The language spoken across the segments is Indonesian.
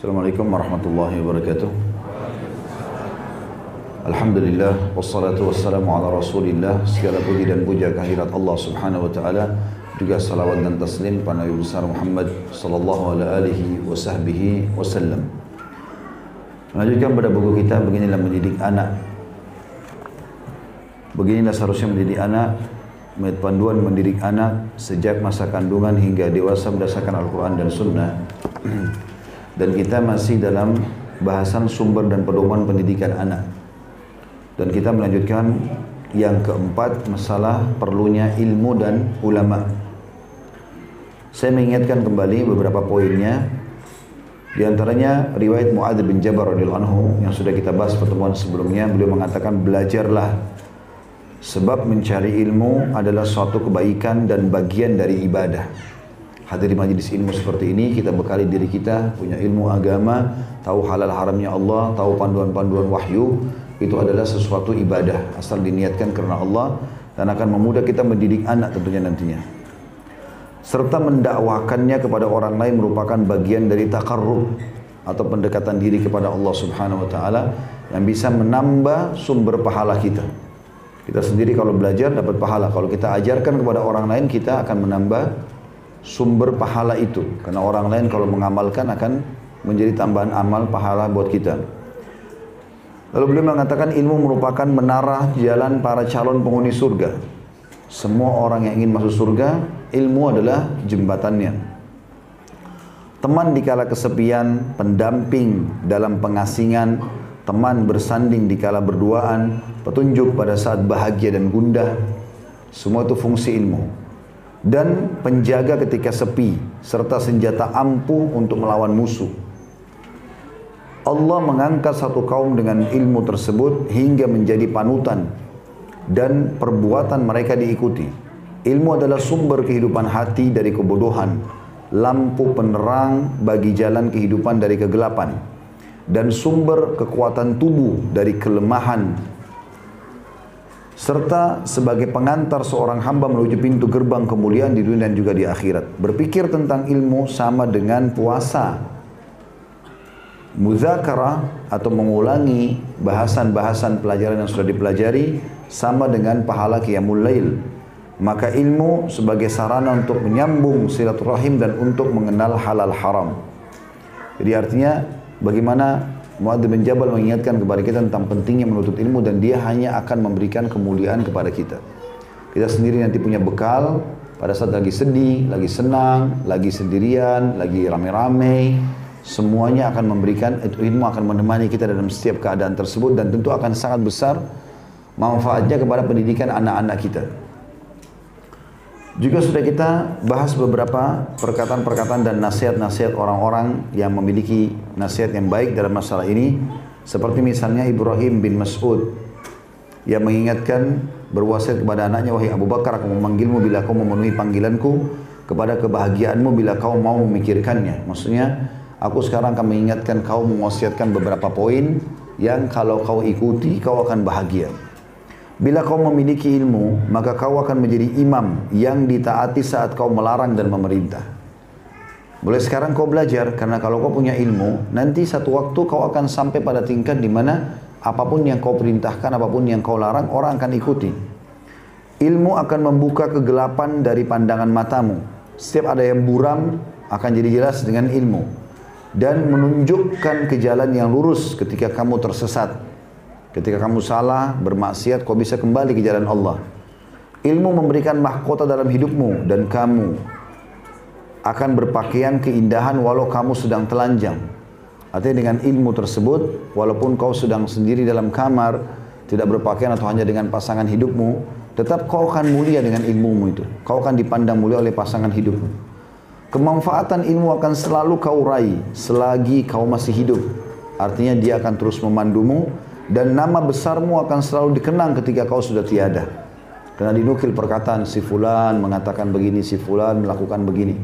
Assalamualaikum warahmatullahi wabarakatuh. Alhamdulillah wassalatu wassalamu ala Rasulillah. Segala puji dan puja kehadirat Allah Subhanahu wa taala. Juga salawat dan taslim pada Nabi besar Muhammad sallallahu alaihi wasahbihi wasallam. Melanjutkan pada buku kita beginilah mendidik anak. Beginilah seharusnya mendidik anak panduan mendidik anak sejak masa kandungan hingga dewasa berdasarkan Al-Quran dan Sunnah dan kita masih dalam bahasan sumber dan pedoman pendidikan anak. Dan kita melanjutkan yang keempat masalah perlunya ilmu dan ulama. Saya mengingatkan kembali beberapa poinnya. Di antaranya riwayat Muadz bin Jabal radhiyallahu anhu yang sudah kita bahas pertemuan sebelumnya beliau mengatakan belajarlah. Sebab mencari ilmu adalah suatu kebaikan dan bagian dari ibadah. Hadir di majlis ilmu seperti ini, kita bekali diri kita, punya ilmu agama, tahu halal haramnya Allah, tahu panduan-panduan wahyu, itu adalah sesuatu ibadah. Asal diniatkan karena Allah, dan akan memudah kita mendidik anak tentunya nantinya. Serta mendakwakannya kepada orang lain merupakan bagian dari takarrub atau pendekatan diri kepada Allah subhanahu wa ta'ala yang bisa menambah sumber pahala kita. Kita sendiri kalau belajar dapat pahala. Kalau kita ajarkan kepada orang lain kita akan menambah sumber pahala itu. Karena orang lain kalau mengamalkan akan menjadi tambahan amal pahala buat kita. Lalu beliau mengatakan ilmu merupakan menara jalan para calon penghuni surga. Semua orang yang ingin masuk surga, ilmu adalah jembatannya. Teman di kala kesepian, pendamping dalam pengasingan, teman bersanding di kala berduaan, petunjuk pada saat bahagia dan gundah. Semua itu fungsi ilmu. Dan penjaga ketika sepi, serta senjata ampuh untuk melawan musuh. Allah mengangkat satu kaum dengan ilmu tersebut hingga menjadi panutan dan perbuatan mereka diikuti. Ilmu adalah sumber kehidupan hati dari kebodohan, lampu penerang bagi jalan kehidupan dari kegelapan dan sumber kekuatan tubuh dari kelemahan serta sebagai pengantar seorang hamba menuju pintu gerbang kemuliaan di dunia dan juga di akhirat. Berpikir tentang ilmu sama dengan puasa. Muzakara atau mengulangi bahasan-bahasan pelajaran yang sudah dipelajari sama dengan pahala qiyamul lail. Maka ilmu sebagai sarana untuk menyambung silaturahim dan untuk mengenal halal haram. Jadi artinya bagaimana Muadz bin Jabal mengingatkan kepada kita tentang pentingnya menuntut ilmu dan dia hanya akan memberikan kemuliaan kepada kita. Kita sendiri nanti punya bekal pada saat lagi sedih, lagi senang, lagi sendirian, lagi rame-rame, semuanya akan memberikan ilmu akan menemani kita dalam setiap keadaan tersebut dan tentu akan sangat besar manfaatnya kepada pendidikan anak-anak kita. Juga sudah kita bahas beberapa perkataan-perkataan dan nasihat-nasihat orang-orang yang memiliki nasihat yang baik dalam masalah ini. Seperti misalnya Ibrahim bin Mas'ud yang mengingatkan berwasiat kepada anaknya, Wahai Abu Bakar, aku memanggilmu bila kau memenuhi panggilanku kepada kebahagiaanmu bila kau mau memikirkannya. Maksudnya, aku sekarang akan mengingatkan kau mewasiatkan beberapa poin yang kalau kau ikuti, kau akan bahagia. Bila kau memiliki ilmu, maka kau akan menjadi imam yang ditaati saat kau melarang dan memerintah. Boleh sekarang kau belajar, karena kalau kau punya ilmu, nanti satu waktu kau akan sampai pada tingkat di mana apa pun yang kau perintahkan, apa pun yang kau larang, orang akan ikuti. Ilmu akan membuka kegelapan dari pandangan matamu. Setiap ada yang buram, akan jadi jelas dengan ilmu. Dan menunjukkan ke jalan yang lurus ketika kamu tersesat. Ketika kamu salah, bermaksiat, kau bisa kembali ke jalan Allah. Ilmu memberikan mahkota dalam hidupmu dan kamu akan berpakaian keindahan walau kamu sedang telanjang. Artinya dengan ilmu tersebut, walaupun kau sedang sendiri dalam kamar, tidak berpakaian atau hanya dengan pasangan hidupmu, tetap kau akan mulia dengan ilmumu itu. Kau akan dipandang mulia oleh pasangan hidupmu. Kemanfaatan ilmu akan selalu kau raih selagi kau masih hidup. Artinya dia akan terus memandumu dan nama besarmu akan selalu dikenang ketika kau sudah tiada. Karena dinukil perkataan si fulan mengatakan begini, si fulan melakukan begini.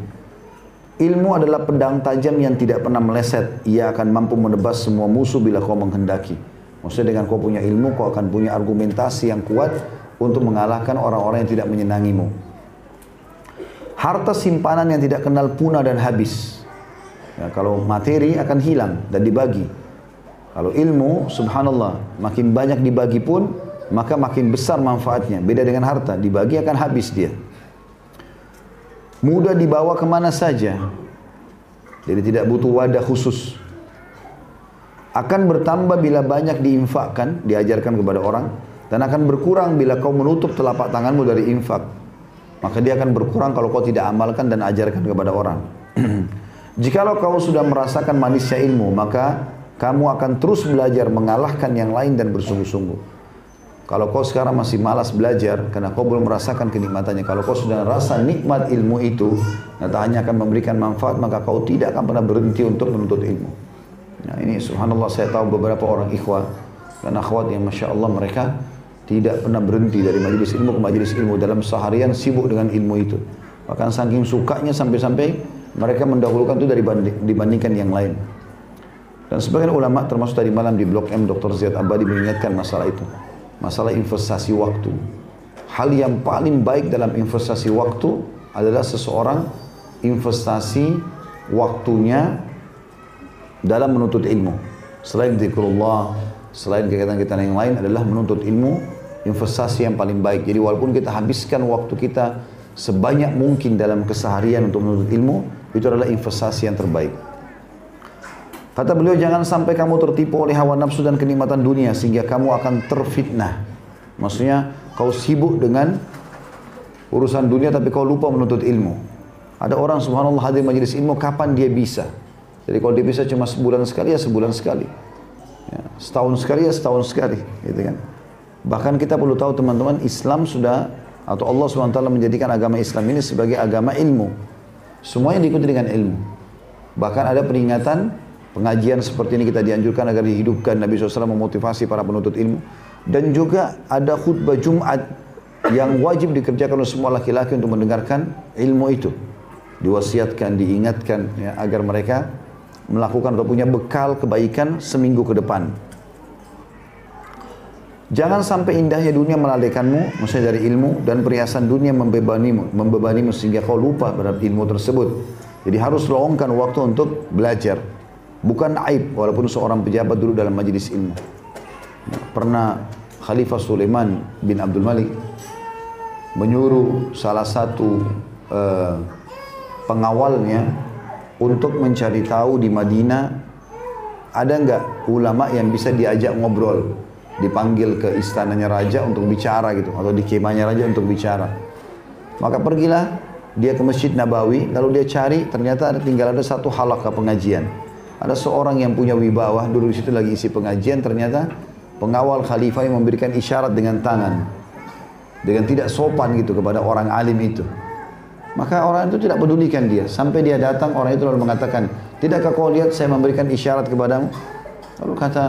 Ilmu adalah pedang tajam yang tidak pernah meleset. Ia akan mampu menebas semua musuh bila kau menghendaki. Maksudnya dengan kau punya ilmu, kau akan punya argumentasi yang kuat untuk mengalahkan orang-orang yang tidak menyenangimu. Harta simpanan yang tidak kenal punah dan habis. Ya, kalau materi akan hilang dan dibagi. Kalau ilmu, subhanallah, makin banyak dibagi pun, maka makin besar manfaatnya. Beda dengan harta, dibagi akan habis dia. Mudah dibawa ke mana saja. Jadi tidak butuh wadah khusus. Akan bertambah bila banyak diinfakkan, diajarkan kepada orang. Dan akan berkurang bila kau menutup telapak tanganmu dari infak. Maka dia akan berkurang kalau kau tidak amalkan dan ajarkan kepada orang. Jikalau kau sudah merasakan manisnya ilmu, maka kamu akan terus belajar mengalahkan yang lain dan bersungguh-sungguh. Kalau kau sekarang masih malas belajar karena kau belum merasakan kenikmatannya. Kalau kau sudah rasa nikmat ilmu itu, tak hanya akan memberikan manfaat, maka kau tidak akan pernah berhenti untuk menuntut ilmu. Nah ini subhanallah saya tahu beberapa orang ikhwah dan akhwat yang masya Allah mereka tidak pernah berhenti dari majelis ilmu ke majelis ilmu dalam seharian sibuk dengan ilmu itu. Bahkan saking sukanya sampai-sampai mereka mendahulukan itu dari dibandingkan yang lain. Dan sebagian ulama termasuk tadi malam di Blok M Dr. Ziyad Abadi mengingatkan masalah itu. Masalah investasi waktu. Hal yang paling baik dalam investasi waktu adalah seseorang investasi waktunya dalam menuntut ilmu. Selain zikrullah, selain kegiatan-kegiatan yang lain adalah menuntut ilmu, investasi yang paling baik. Jadi walaupun kita habiskan waktu kita sebanyak mungkin dalam keseharian untuk menuntut ilmu, itu adalah investasi yang terbaik. Kata beliau, jangan sampai kamu tertipu oleh hawa nafsu dan kenikmatan dunia sehingga kamu akan terfitnah. Maksudnya kau sibuk dengan urusan dunia tapi kau lupa menuntut ilmu. Ada orang subhanallah hadir majelis ilmu kapan dia bisa. Jadi kalau dia bisa cuma sebulan sekali ya sebulan sekali. Ya, setahun sekali ya setahun sekali. Gitu kan. Bahkan kita perlu tahu teman-teman Islam sudah atau Allah SWT menjadikan agama Islam ini sebagai agama ilmu. Semuanya diikuti dengan ilmu. Bahkan ada peringatan pengajian seperti ini kita dianjurkan agar dihidupkan Nabi SAW memotivasi para penuntut ilmu. Dan juga ada khutbah Jumat yang wajib dikerjakan oleh semua laki-laki untuk mendengarkan ilmu itu. Diwasiatkan, diingatkan ya, agar mereka melakukan atau punya bekal kebaikan seminggu ke depan. Jangan sampai indahnya dunia melalaikanmu, maksudnya dari ilmu dan perhiasan dunia membebanimu, membebanimu sehingga kau lupa terhadap ilmu tersebut. Jadi harus luangkan waktu untuk belajar. Bukan aib walaupun seorang pejabat dulu dalam majlis ilmu. Pernah Khalifah Sulaiman bin Abdul Malik menyuruh salah satu uh, pengawalnya untuk mencari tahu di Madinah ada nggak ulama yang bisa diajak ngobrol dipanggil ke istananya raja untuk bicara gitu atau di kemahnya raja untuk bicara. Maka pergilah dia ke Masjid Nabawi lalu dia cari ternyata ada tinggal ada satu halakah pengajian. Ada seorang yang punya wibawa dulu di situ lagi isi pengajian ternyata pengawal khalifah yang memberikan isyarat dengan tangan dengan tidak sopan gitu kepada orang alim itu. Maka orang itu tidak pedulikan dia sampai dia datang orang itu lalu mengatakan, "Tidakkah kau lihat saya memberikan isyarat kepadamu?" Lalu kata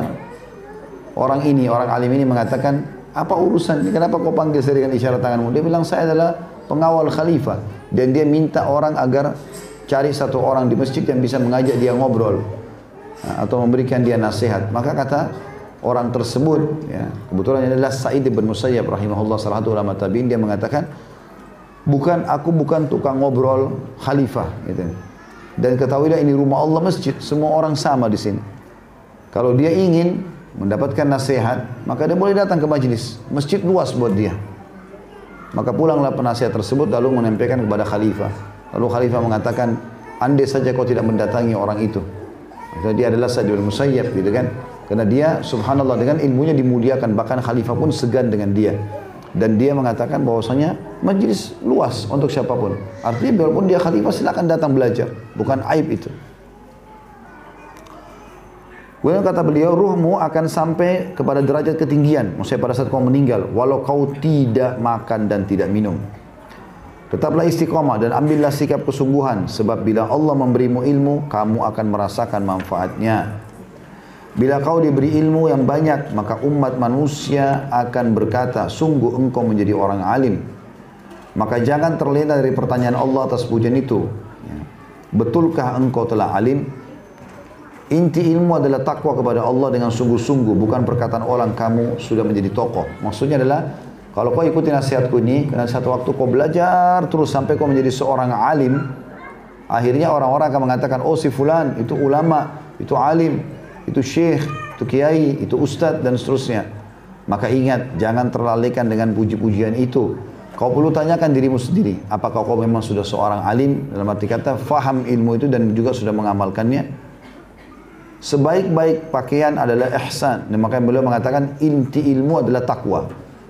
orang ini, orang alim ini mengatakan, apa urusan? Kenapa kau panggil saya dengan isyarat tanganmu? Dia bilang, saya adalah pengawal khalifah. Dan dia minta orang agar cari satu orang di masjid yang bisa mengajak dia ngobrol. Atau memberikan dia nasihat. Maka kata orang tersebut, ya, kebetulan adalah Sa'id bin Musayyab rahimahullah salah satu ulama tabi'in, dia mengatakan, bukan aku bukan tukang ngobrol khalifah. Gitu. Dan ketahuilah ini rumah Allah masjid, semua orang sama di sini. Kalau dia ingin mendapatkan nasihat, maka dia boleh datang ke majlis. Masjid luas buat dia. Maka pulanglah penasihat tersebut lalu menyampaikan kepada khalifah. Lalu khalifah mengatakan, andai saja kau tidak mendatangi orang itu. Karena dia adalah Sa'id bin Musayyab gitu kan. Karena dia subhanallah dengan ilmunya dimuliakan. Bahkan khalifah pun segan dengan dia. Dan dia mengatakan bahwasanya majlis luas untuk siapa pun. Artinya biarpun dia khalifah silakan datang belajar. Bukan aib itu. Kemudian kata beliau, ruhmu akan sampai kepada derajat ketinggian. Maksudnya pada saat kau meninggal, walau kau tidak makan dan tidak minum. Tetaplah istiqomah dan ambillah sikap kesungguhan. Sebab bila Allah memberimu ilmu, kamu akan merasakan manfaatnya. Bila kau diberi ilmu yang banyak, maka umat manusia akan berkata, sungguh engkau menjadi orang alim. Maka jangan terlena dari pertanyaan Allah atas pujian itu. Betulkah engkau telah alim? Inti ilmu adalah takwa kepada Allah dengan sungguh-sungguh, bukan perkataan orang kamu sudah menjadi tokoh. Maksudnya adalah kalau kau ikuti nasihatku ini, karena satu waktu kau belajar terus sampai kau menjadi seorang alim, Akhirnya orang-orang akan mengatakan, oh si fulan itu ulama, itu alim, itu syekh, itu kiai, itu ustadz dan seterusnya. Maka ingat, jangan terlalaikan dengan puji-pujian itu. Kau perlu tanyakan dirimu sendiri, apakah kau memang sudah seorang alim dalam arti kata faham ilmu itu dan juga sudah mengamalkannya? Sebaik-baik pakaian adalah ihsan. Dan makanya beliau mengatakan inti ilmu adalah takwa.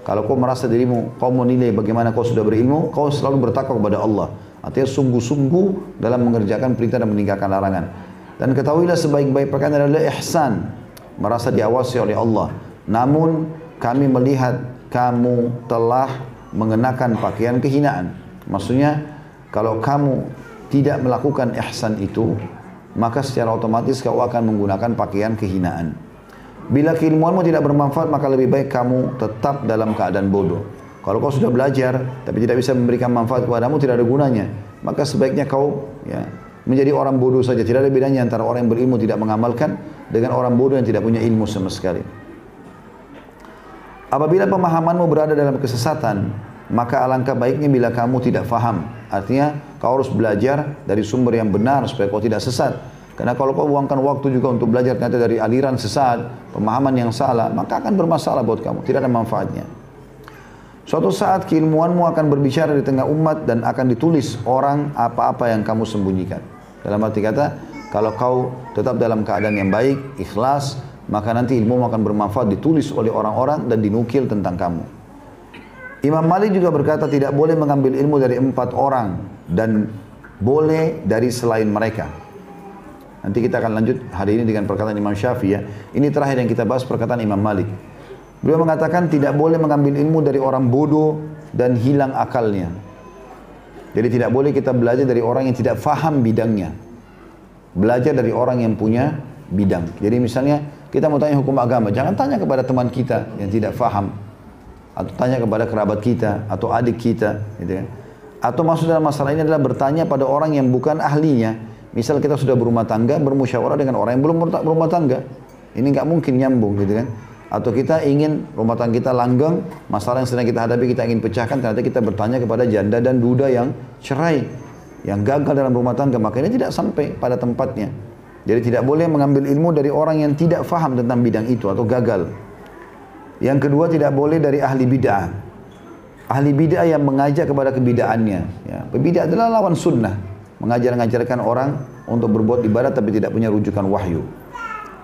Kalau kau merasa dirimu, kau menilai bagaimana kau sudah berilmu, kau selalu bertakwa kepada Allah. Artinya sungguh-sungguh dalam mengerjakan perintah dan meninggalkan larangan. Dan ketahuilah sebaik-baik pakaian adalah ihsan. Merasa diawasi oleh Allah. Namun kami melihat kamu telah mengenakan pakaian kehinaan. Maksudnya kalau kamu tidak melakukan ihsan itu, maka secara otomatis kau akan menggunakan pakaian kehinaan. Bila keilmuanmu tidak bermanfaat, maka lebih baik kamu tetap dalam keadaan bodoh. Kalau kau sudah belajar tapi tidak bisa memberikan manfaat kepadamu tidak ada gunanya. Maka sebaiknya kau ya, menjadi orang bodoh saja. Tidak ada bedanya antara orang yang berilmu tidak mengamalkan dengan orang bodoh yang tidak punya ilmu sama sekali. Apabila pemahamanmu berada dalam kesesatan, maka alangkah baiknya bila kamu tidak faham. Artinya kau harus belajar dari sumber yang benar supaya kau tidak sesat. Karena kalau kau buangkan waktu juga untuk belajar ternyata dari aliran sesat, pemahaman yang salah, maka akan bermasalah buat kamu, tidak ada manfaatnya. Suatu saat keilmuanmu akan berbicara di tengah umat dan akan ditulis orang apa-apa yang kamu sembunyikan. Dalam arti kata, kalau kau tetap dalam keadaan yang baik, ikhlas, maka nanti ilmu akan bermanfaat ditulis oleh orang-orang dan dinukil tentang kamu. Imam Malik juga berkata tidak boleh mengambil ilmu dari empat orang dan boleh dari selain mereka. Nanti kita akan lanjut hari ini dengan perkataan Imam Syafi'i ya. Ini terakhir yang kita bahas perkataan Imam Malik. Beliau mengatakan tidak boleh mengambil ilmu dari orang bodoh dan hilang akalnya. Jadi tidak boleh kita belajar dari orang yang tidak faham bidangnya. Belajar dari orang yang punya bidang. Jadi misalnya kita mau tanya hukum agama, jangan tanya kepada teman kita yang tidak faham. Atau tanya kepada kerabat kita, atau adik kita. Gitu kan. Atau maksud dalam masalah ini adalah bertanya pada orang yang bukan ahlinya. Misal kita sudah berumah tangga, bermusyawarah dengan orang yang belum berumah tangga. Ini nggak mungkin nyambung gitu kan atau kita ingin rumah tangga kita langgeng, masalah yang sedang kita hadapi kita ingin pecahkan, ternyata kita bertanya kepada janda dan duda yang cerai, yang gagal dalam rumah tangga, maka ini tidak sampai pada tempatnya. Jadi tidak boleh mengambil ilmu dari orang yang tidak faham tentang bidang itu atau gagal. Yang kedua tidak boleh dari ahli bid'ah. Ahli bid'ah yang mengajak kepada kebidaannya. Ya, Pembidah adalah lawan sunnah. Mengajar-ngajarkan orang untuk berbuat ibadah tapi tidak punya rujukan wahyu.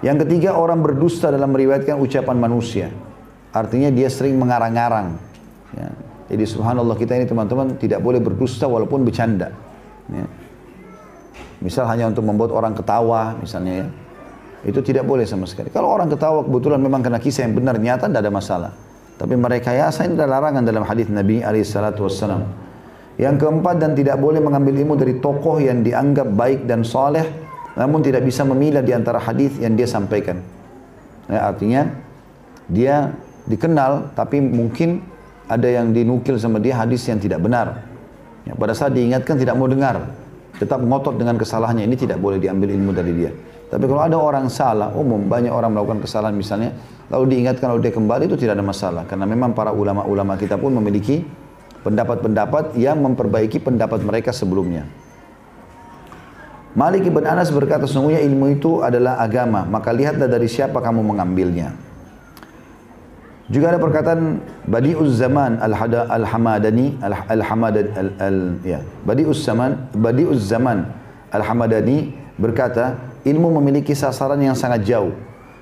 Yang ketiga orang berdusta dalam meriwayatkan ucapan manusia. Artinya dia sering mengarang-arang. Ya. Jadi subhanallah kita ini teman-teman tidak boleh berdusta walaupun bercanda. Ya. Misal hanya untuk membuat orang ketawa misalnya ya. Itu tidak boleh sama sekali. Kalau orang ketawa kebetulan memang kena kisah yang benar nyata tidak ada masalah. Tapi mereka ya saya ini ada larangan dalam hadis Nabi alaihissalatu wassalam. Yang keempat dan tidak boleh mengambil ilmu dari tokoh yang dianggap baik dan soleh namun tidak bisa memilah di antara hadis yang dia sampaikan. Ya, artinya dia dikenal tapi mungkin ada yang dinukil sama dia hadis yang tidak benar. Ya, pada saat diingatkan tidak mau dengar, tetap ngotot dengan kesalahannya ini tidak boleh diambil ilmu dari dia. Tapi kalau ada orang salah, umum banyak orang melakukan kesalahan misalnya, lalu diingatkan lalu dia kembali itu tidak ada masalah karena memang para ulama-ulama kita pun memiliki pendapat-pendapat yang memperbaiki pendapat mereka sebelumnya. Malik ibn Anas berkata, sesungguhnya ilmu itu adalah agama, maka lihatlah dari siapa kamu mengambilnya. Juga ada perkataan Badi'uz Zaman Al-Hamadani Al-Hamadani al, al, ya. Badi'uz Zaman Badi'uz Zaman Al-Hamadani berkata, ilmu memiliki sasaran yang sangat jauh.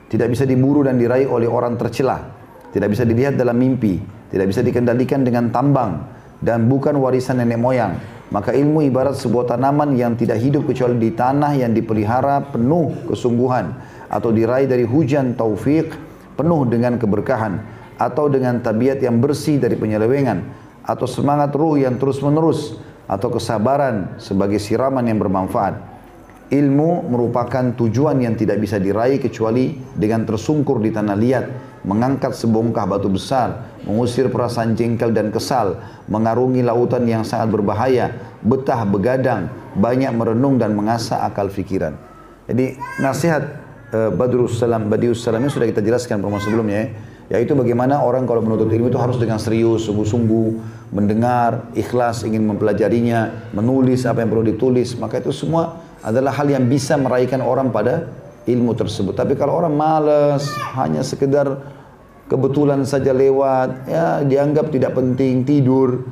Tidak bisa diburu dan diraih oleh orang tercelah. Tidak bisa dilihat dalam mimpi. Tidak bisa dikendalikan dengan tambang. Dan bukan warisan nenek moyang maka ilmu ibarat sebuah tanaman yang tidak hidup kecuali di tanah yang dipelihara penuh kesungguhan atau diraih dari hujan taufik penuh dengan keberkahan atau dengan tabiat yang bersih dari penyelewengan atau semangat ruh yang terus menerus atau kesabaran sebagai siraman yang bermanfaat. Ilmu merupakan tujuan yang tidak bisa diraih kecuali dengan tersungkur di tanah liat, mengangkat sebongkah batu besar, mengusir perasaan jengkel dan kesal, mengarungi lautan yang sangat berbahaya, betah begadang, banyak merenung dan mengasah akal fikiran. Jadi nasihat uh, Badrus Salam, Badius Salam sudah kita jelaskan pertemuan sebelumnya ya. Yaitu bagaimana orang kalau menuntut ilmu itu harus dengan serius, sungguh-sungguh, mendengar, ikhlas, ingin mempelajarinya, menulis apa yang perlu ditulis. Maka itu semua adalah hal yang bisa meraihkan orang pada ilmu tersebut. Tapi kalau orang malas, hanya sekedar kebetulan saja lewat, ya dianggap tidak penting, tidur.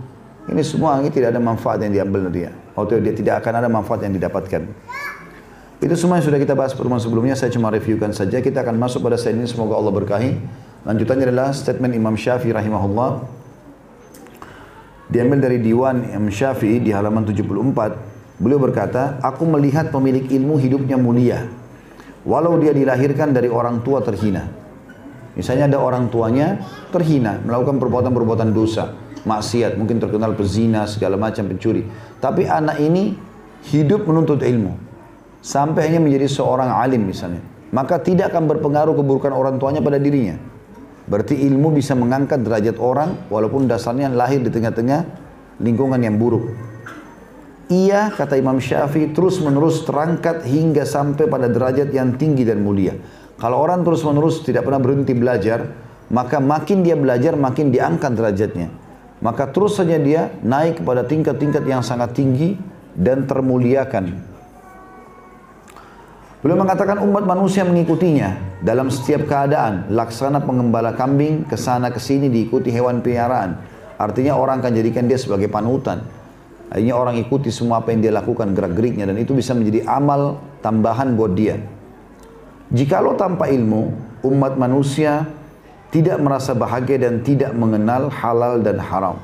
Ini semua ini tidak ada manfaat yang diambil dari dia. Atau dia tidak akan ada manfaat yang didapatkan. Itu semua yang sudah kita bahas pertemuan sebelumnya, saya cuma reviewkan saja. Kita akan masuk pada slide ini, semoga Allah berkahi. Lanjutannya adalah statement Imam Syafi'i rahimahullah. Diambil dari Diwan Imam Syafi'i di halaman 74. Beliau berkata, Aku melihat pemilik ilmu hidupnya mulia. Walau dia dilahirkan dari orang tua terhina. Misalnya ada orang tuanya terhina, melakukan perbuatan-perbuatan dosa, maksiat, mungkin terkenal pezina, segala macam pencuri. Tapi anak ini hidup menuntut ilmu. Sampai hanya menjadi seorang alim misalnya. Maka tidak akan berpengaruh keburukan orang tuanya pada dirinya. Berarti ilmu bisa mengangkat derajat orang walaupun dasarnya lahir di tengah-tengah lingkungan yang buruk. Ia, kata Imam Syafi'i, terus menerus terangkat hingga sampai pada derajat yang tinggi dan mulia. Kalau orang terus menerus tidak pernah berhenti belajar, maka makin dia belajar, makin diangkat derajatnya. Maka terus saja dia naik kepada tingkat-tingkat yang sangat tinggi dan termuliakan. Beliau mengatakan umat manusia mengikutinya dalam setiap keadaan, laksana pengembala kambing ke sana ke sini diikuti hewan peliharaan. Artinya orang akan jadikan dia sebagai panutan. Akhirnya orang ikuti semua apa yang dia lakukan gerak-geriknya dan itu bisa menjadi amal tambahan buat dia. Jikalau tanpa ilmu, umat manusia tidak merasa bahagia dan tidak mengenal halal dan haram.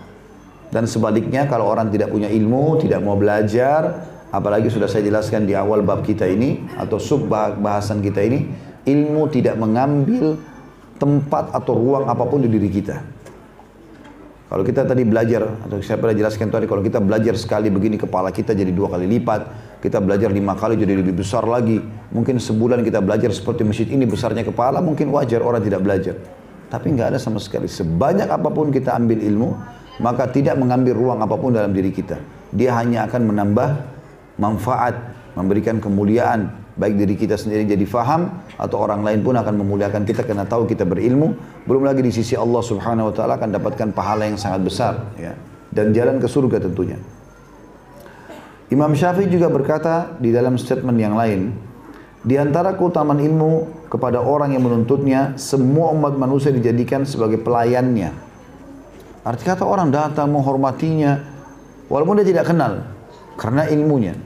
Dan sebaliknya kalau orang tidak punya ilmu, tidak mau belajar, apalagi sudah saya jelaskan di awal bab kita ini atau sub bahasan kita ini, ilmu tidak mengambil tempat atau ruang apa pun di diri kita. Kalau kita tadi belajar, atau saya pernah jelaskan tadi, kalau kita belajar sekali begini kepala kita jadi dua kali lipat, kita belajar lima kali jadi lebih besar lagi. Mungkin sebulan kita belajar seperti masjid ini besarnya kepala, mungkin wajar orang tidak belajar. Tapi nggak ada sama sekali. Sebanyak apa pun kita ambil ilmu, maka tidak mengambil ruang apa pun dalam diri kita. Dia hanya akan menambah manfaat, memberikan kemuliaan, baik diri kita sendiri jadi faham atau orang lain pun akan memuliakan kita karena tahu kita berilmu. Belum lagi di sisi Allah Subhanahu wa taala akan dapatkan pahala yang sangat besar ya dan jalan ke surga tentunya. Imam Syafi'i juga berkata di dalam statement yang lain, di antara keutamaan ilmu kepada orang yang menuntutnya, semua umat manusia dijadikan sebagai pelayannya. Arti kata orang datang menghormatinya, walaupun dia tidak kenal, karena ilmunya.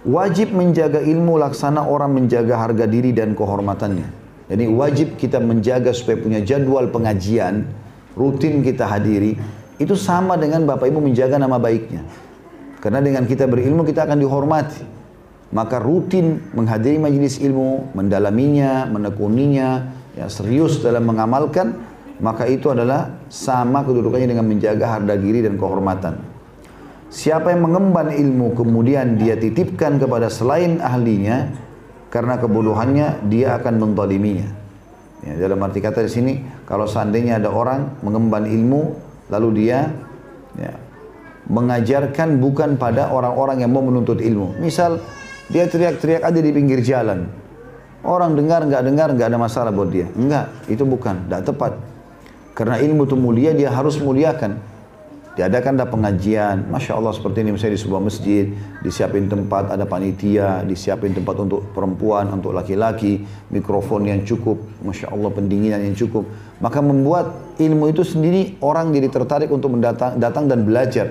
Wajib menjaga ilmu laksana orang menjaga harga diri dan kehormatannya. Jadi wajib kita menjaga supaya punya jadwal pengajian, rutin kita hadiri, itu sama dengan Bapak Ibu menjaga nama baiknya. Karena dengan kita berilmu kita akan dihormati. Maka rutin menghadiri majelis ilmu, mendalaminya, menekuninya, ya serius dalam mengamalkan, maka itu adalah sama kedudukannya dengan menjaga harga diri dan kehormatan. Siapa yang mengemban ilmu kemudian dia titipkan kepada selain ahlinya karena kebodohannya dia akan mendoliminya. Ya, dalam arti kata di sini kalau seandainya ada orang mengemban ilmu lalu dia ya, mengajarkan bukan pada orang-orang yang mau menuntut ilmu. Misal dia teriak-teriak aja di pinggir jalan. Orang dengar nggak dengar nggak ada masalah buat dia. Enggak, itu bukan, tidak tepat. Karena ilmu itu mulia dia harus muliakan. Diadakanlah pengajian, Masya Allah seperti ini misalnya di sebuah masjid, disiapin tempat, ada panitia, disiapin tempat untuk perempuan, untuk laki-laki, mikrofon yang cukup, Masya Allah pendinginan yang cukup. Maka membuat ilmu itu sendiri orang jadi tertarik untuk mendatang, datang dan belajar.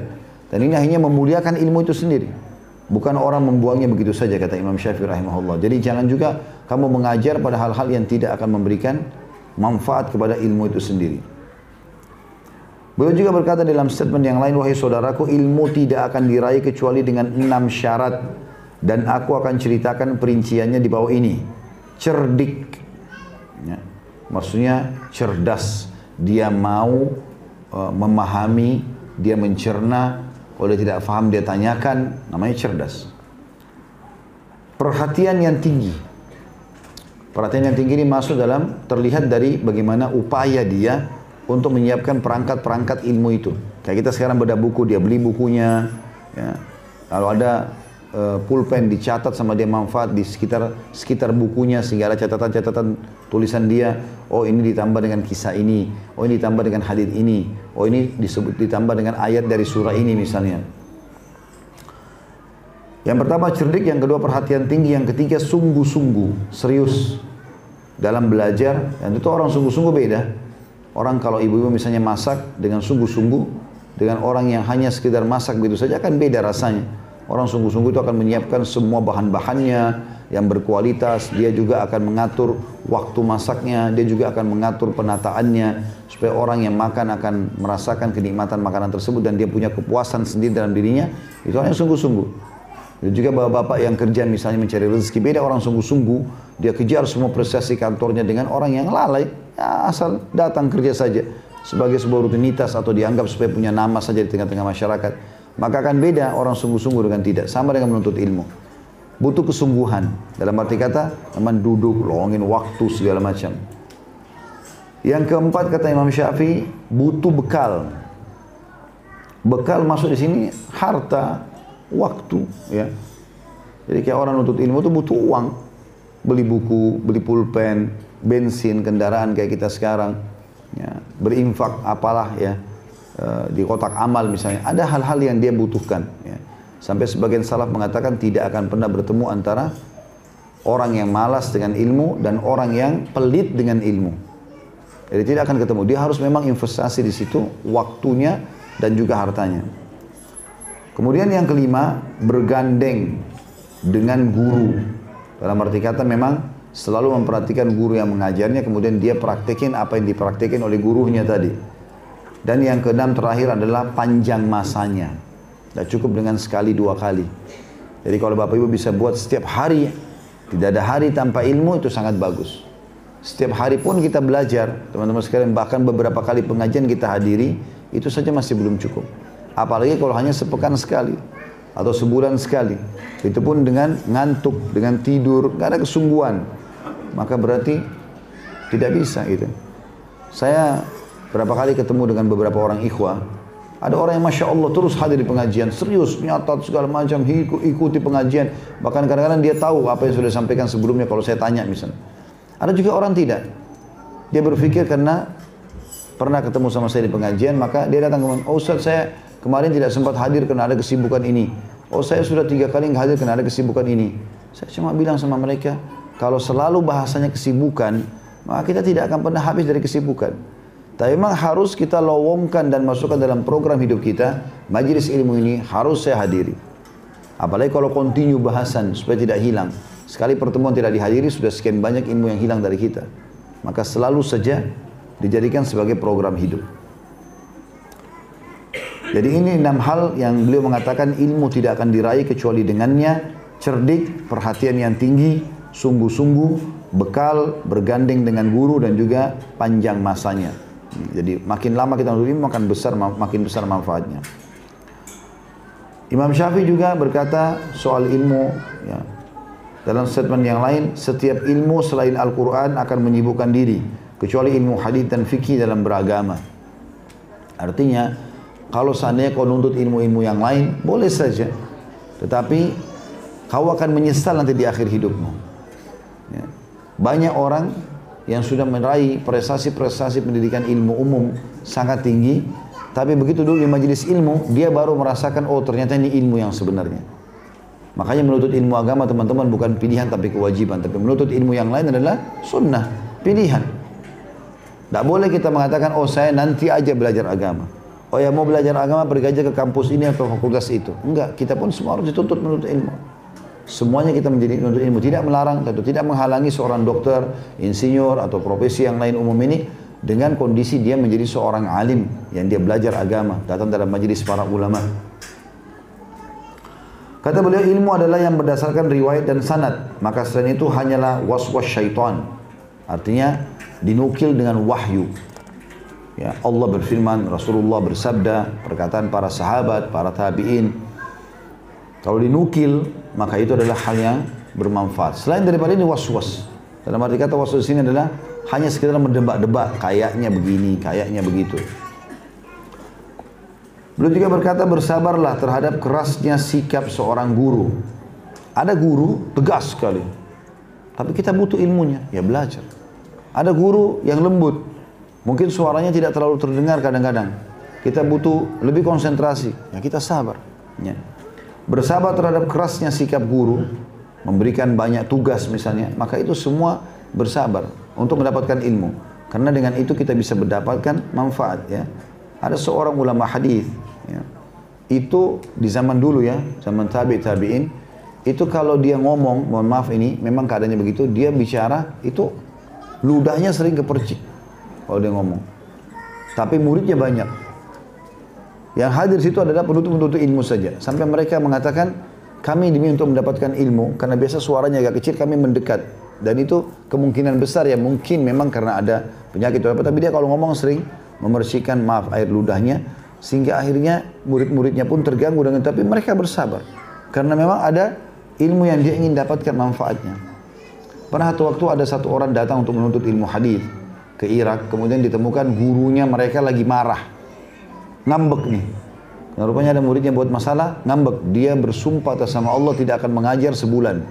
Dan ini hanya memuliakan ilmu itu sendiri. Bukan orang membuangnya begitu saja kata Imam Syafi'i rahimahullah. Jadi jangan juga kamu mengajar pada hal-hal yang tidak akan memberikan manfaat kepada ilmu itu sendiri. Beliau juga berkata dalam statement yang lain, wahai saudaraku, ilmu tidak akan diraih kecuali dengan enam syarat. Dan aku akan ceritakan perinciannya di bawah ini. Cerdik. Ya. Maksudnya cerdas. Dia mau uh, memahami, dia mencerna. Kalau dia tidak paham, dia tanyakan. Namanya cerdas. Perhatian yang tinggi. Perhatian yang tinggi ini masuk dalam terlihat dari bagaimana upaya dia untuk menyiapkan perangkat-perangkat ilmu itu. Kayak kita sekarang beda buku, dia beli bukunya. Ya. Kalau ada uh, pulpen dicatat sama dia manfaat di sekitar sekitar bukunya sehingga ada catatan-catatan tulisan dia oh ini ditambah dengan kisah ini oh ini ditambah dengan hadis ini oh ini disebut ditambah dengan ayat dari surah ini misalnya yang pertama cerdik yang kedua perhatian tinggi yang ketiga sungguh-sungguh serius dalam belajar dan itu orang sungguh-sungguh beda orang kalau ibu-ibu misalnya masak dengan sungguh-sungguh dengan orang yang hanya sekedar masak begitu saja akan beda rasanya. Orang sungguh-sungguh itu akan menyiapkan semua bahan-bahannya yang berkualitas. Dia juga akan mengatur waktu masaknya. Dia juga akan mengatur penataannya. Supaya orang yang makan akan merasakan kenikmatan makanan tersebut. Dan dia punya kepuasan sendiri dalam dirinya. Itu yang sungguh-sungguh. Dan juga bapak-bapak yang kerja misalnya mencari rezeki. Beda orang sungguh-sungguh. Dia kejar semua prestasi kantornya dengan orang yang lalai. Ya, asal datang kerja saja sebagai sebuah rutinitas atau dianggap supaya punya nama saja di tengah-tengah masyarakat, maka akan beda orang sungguh-sungguh dengan tidak. Sama dengan menuntut ilmu. Butuh kesungguhan. Dalam arti kata, teman duduk, longin waktu segala macam. Yang keempat kata Imam Syafi'i, butuh bekal. Bekal masuk di sini harta, waktu, ya. Jadi kayak orang nuntut ilmu itu butuh uang. Beli buku, beli pulpen, bensin, kendaraan kayak kita sekarang ya, berinfak apalah ya e, di kotak amal misalnya ada hal-hal yang dia butuhkan ya. sampai sebagian salaf mengatakan tidak akan pernah bertemu antara orang yang malas dengan ilmu dan orang yang pelit dengan ilmu jadi tidak akan ketemu dia harus memang investasi di situ waktunya dan juga hartanya kemudian yang kelima bergandeng dengan guru. Dalam arti kata memang selalu memperhatikan guru yang mengajarnya kemudian dia praktekin apa yang dipraktekin oleh gurunya tadi. Dan yang keenam terakhir adalah panjang masanya. Tidak cukup dengan sekali dua kali. Jadi kalau bapak ibu bisa buat setiap hari tidak ada hari tanpa ilmu itu sangat bagus. Setiap hari pun kita belajar teman-teman sekalian bahkan beberapa kali pengajian kita hadiri itu saja masih belum cukup apalagi kalau hanya sepekan sekali atau sebulan sekali. Itu pun dengan ngantuk dengan tidur nggak ada kesungguhan. Maka berarti tidak bisa gitu. Saya berapa kali ketemu dengan beberapa orang ikhwah, ada orang yang masya Allah terus hadir di pengajian, serius, nyatat segala macam, ikuti pengajian, bahkan kadang-kadang dia tahu apa yang sudah disampaikan sebelumnya kalau saya tanya misalnya. Ada juga orang tidak, dia berpikir karena pernah ketemu sama saya di pengajian, maka dia datang ke oh Ustaz saya kemarin tidak sempat hadir karena ada kesibukan ini. Oh saya sudah tiga kali hadir karena ada kesibukan ini. Saya cuma bilang sama mereka, kalau selalu bahasanya kesibukan, maka kita tidak akan pernah habis dari kesibukan. Tapi memang harus kita lowongkan dan masukkan dalam program hidup kita, majelis ilmu ini harus saya hadiri. Apalagi kalau kontinu bahasan supaya tidak hilang. Sekali pertemuan tidak dihadiri sudah sekian banyak ilmu yang hilang dari kita. Maka selalu saja dijadikan sebagai program hidup. Jadi ini enam hal yang beliau mengatakan ilmu tidak akan diraih kecuali dengannya. Cerdik, perhatian yang tinggi, sungguh-sungguh, bekal, bergandeng dengan guru dan juga panjang masanya. Jadi makin lama kita menuntut ilmu makin besar makin besar manfaatnya. Imam Syafi'i juga berkata soal ilmu ya, dalam statement yang lain setiap ilmu selain Al-Qur'an akan menyibukkan diri kecuali ilmu hadis dan fikih dalam beragama. Artinya kalau seandainya kau nuntut ilmu-ilmu yang lain boleh saja tetapi kau akan menyesal nanti di akhir hidupmu. Ya. Banyak orang yang sudah meraih prestasi-prestasi pendidikan ilmu umum sangat tinggi, tapi begitu dulu di majelis ilmu, dia baru merasakan, oh ternyata ini ilmu yang sebenarnya. Makanya menuntut ilmu agama teman-teman bukan pilihan tapi kewajiban. Tapi menuntut ilmu yang lain adalah sunnah, pilihan. Tidak boleh kita mengatakan, oh saya nanti aja belajar agama. Oh ya mau belajar agama pergi aja ke kampus ini atau fakultas itu. Enggak, kita pun semua harus dituntut menuntut ilmu. Semuanya kita menjadi penuntut ilmu. Tidak melarang atau tidak menghalangi seorang dokter, insinyur atau profesi yang lain umum ini dengan kondisi dia menjadi seorang alim yang dia belajar agama, datang dalam majelis para ulama. Kata beliau ilmu adalah yang berdasarkan riwayat dan sanad, maka selain itu hanyalah waswas syaitan. Artinya dinukil dengan wahyu. Ya, Allah berfirman, Rasulullah bersabda, perkataan para sahabat, para tabi'in. Kalau dinukil maka itu adalah hal yang bermanfaat. Selain daripada ini was-was. Dalam arti kata was-was ini adalah hanya sekedar mendebak-debak, kayaknya begini, kayaknya begitu. Beliau juga berkata bersabarlah terhadap kerasnya sikap seorang guru Ada guru tegas sekali. Tapi kita butuh ilmunya, ya belajar. Ada guru yang lembut. Mungkin suaranya tidak terlalu terdengar kadang-kadang. Kita butuh lebih konsentrasi, ya kita sabar. Ya. Bersabar terhadap kerasnya sikap guru, memberikan banyak tugas misalnya, maka itu semua bersabar untuk mendapatkan ilmu. Karena dengan itu kita bisa mendapatkan manfaat ya. Ada seorang ulama hadis ya. Itu di zaman dulu ya, zaman tabi tabiin, itu kalau dia ngomong, mohon maaf ini, memang keadaannya begitu, dia bicara itu ludahnya sering kepercik kalau dia ngomong. Tapi muridnya banyak. Yang hadir situ adalah penuntut-penuntut ilmu saja. Sampai mereka mengatakan, kami demi untuk mendapatkan ilmu, karena biasa suaranya agak kecil, kami mendekat. Dan itu kemungkinan besar ya, mungkin memang karena ada penyakit apa. Tapi dia kalau ngomong sering membersihkan, maaf, air ludahnya. Sehingga akhirnya murid-muridnya pun terganggu dengan tapi mereka bersabar. Karena memang ada ilmu yang dia ingin dapatkan manfaatnya. Pernah satu waktu ada satu orang datang untuk menuntut ilmu hadis ke Irak, kemudian ditemukan gurunya mereka lagi marah. Ngambek nih. Nah, rupanya ada muridnya buat masalah, ngambek. Dia bersumpah atas sama Allah tidak akan mengajar sebulan.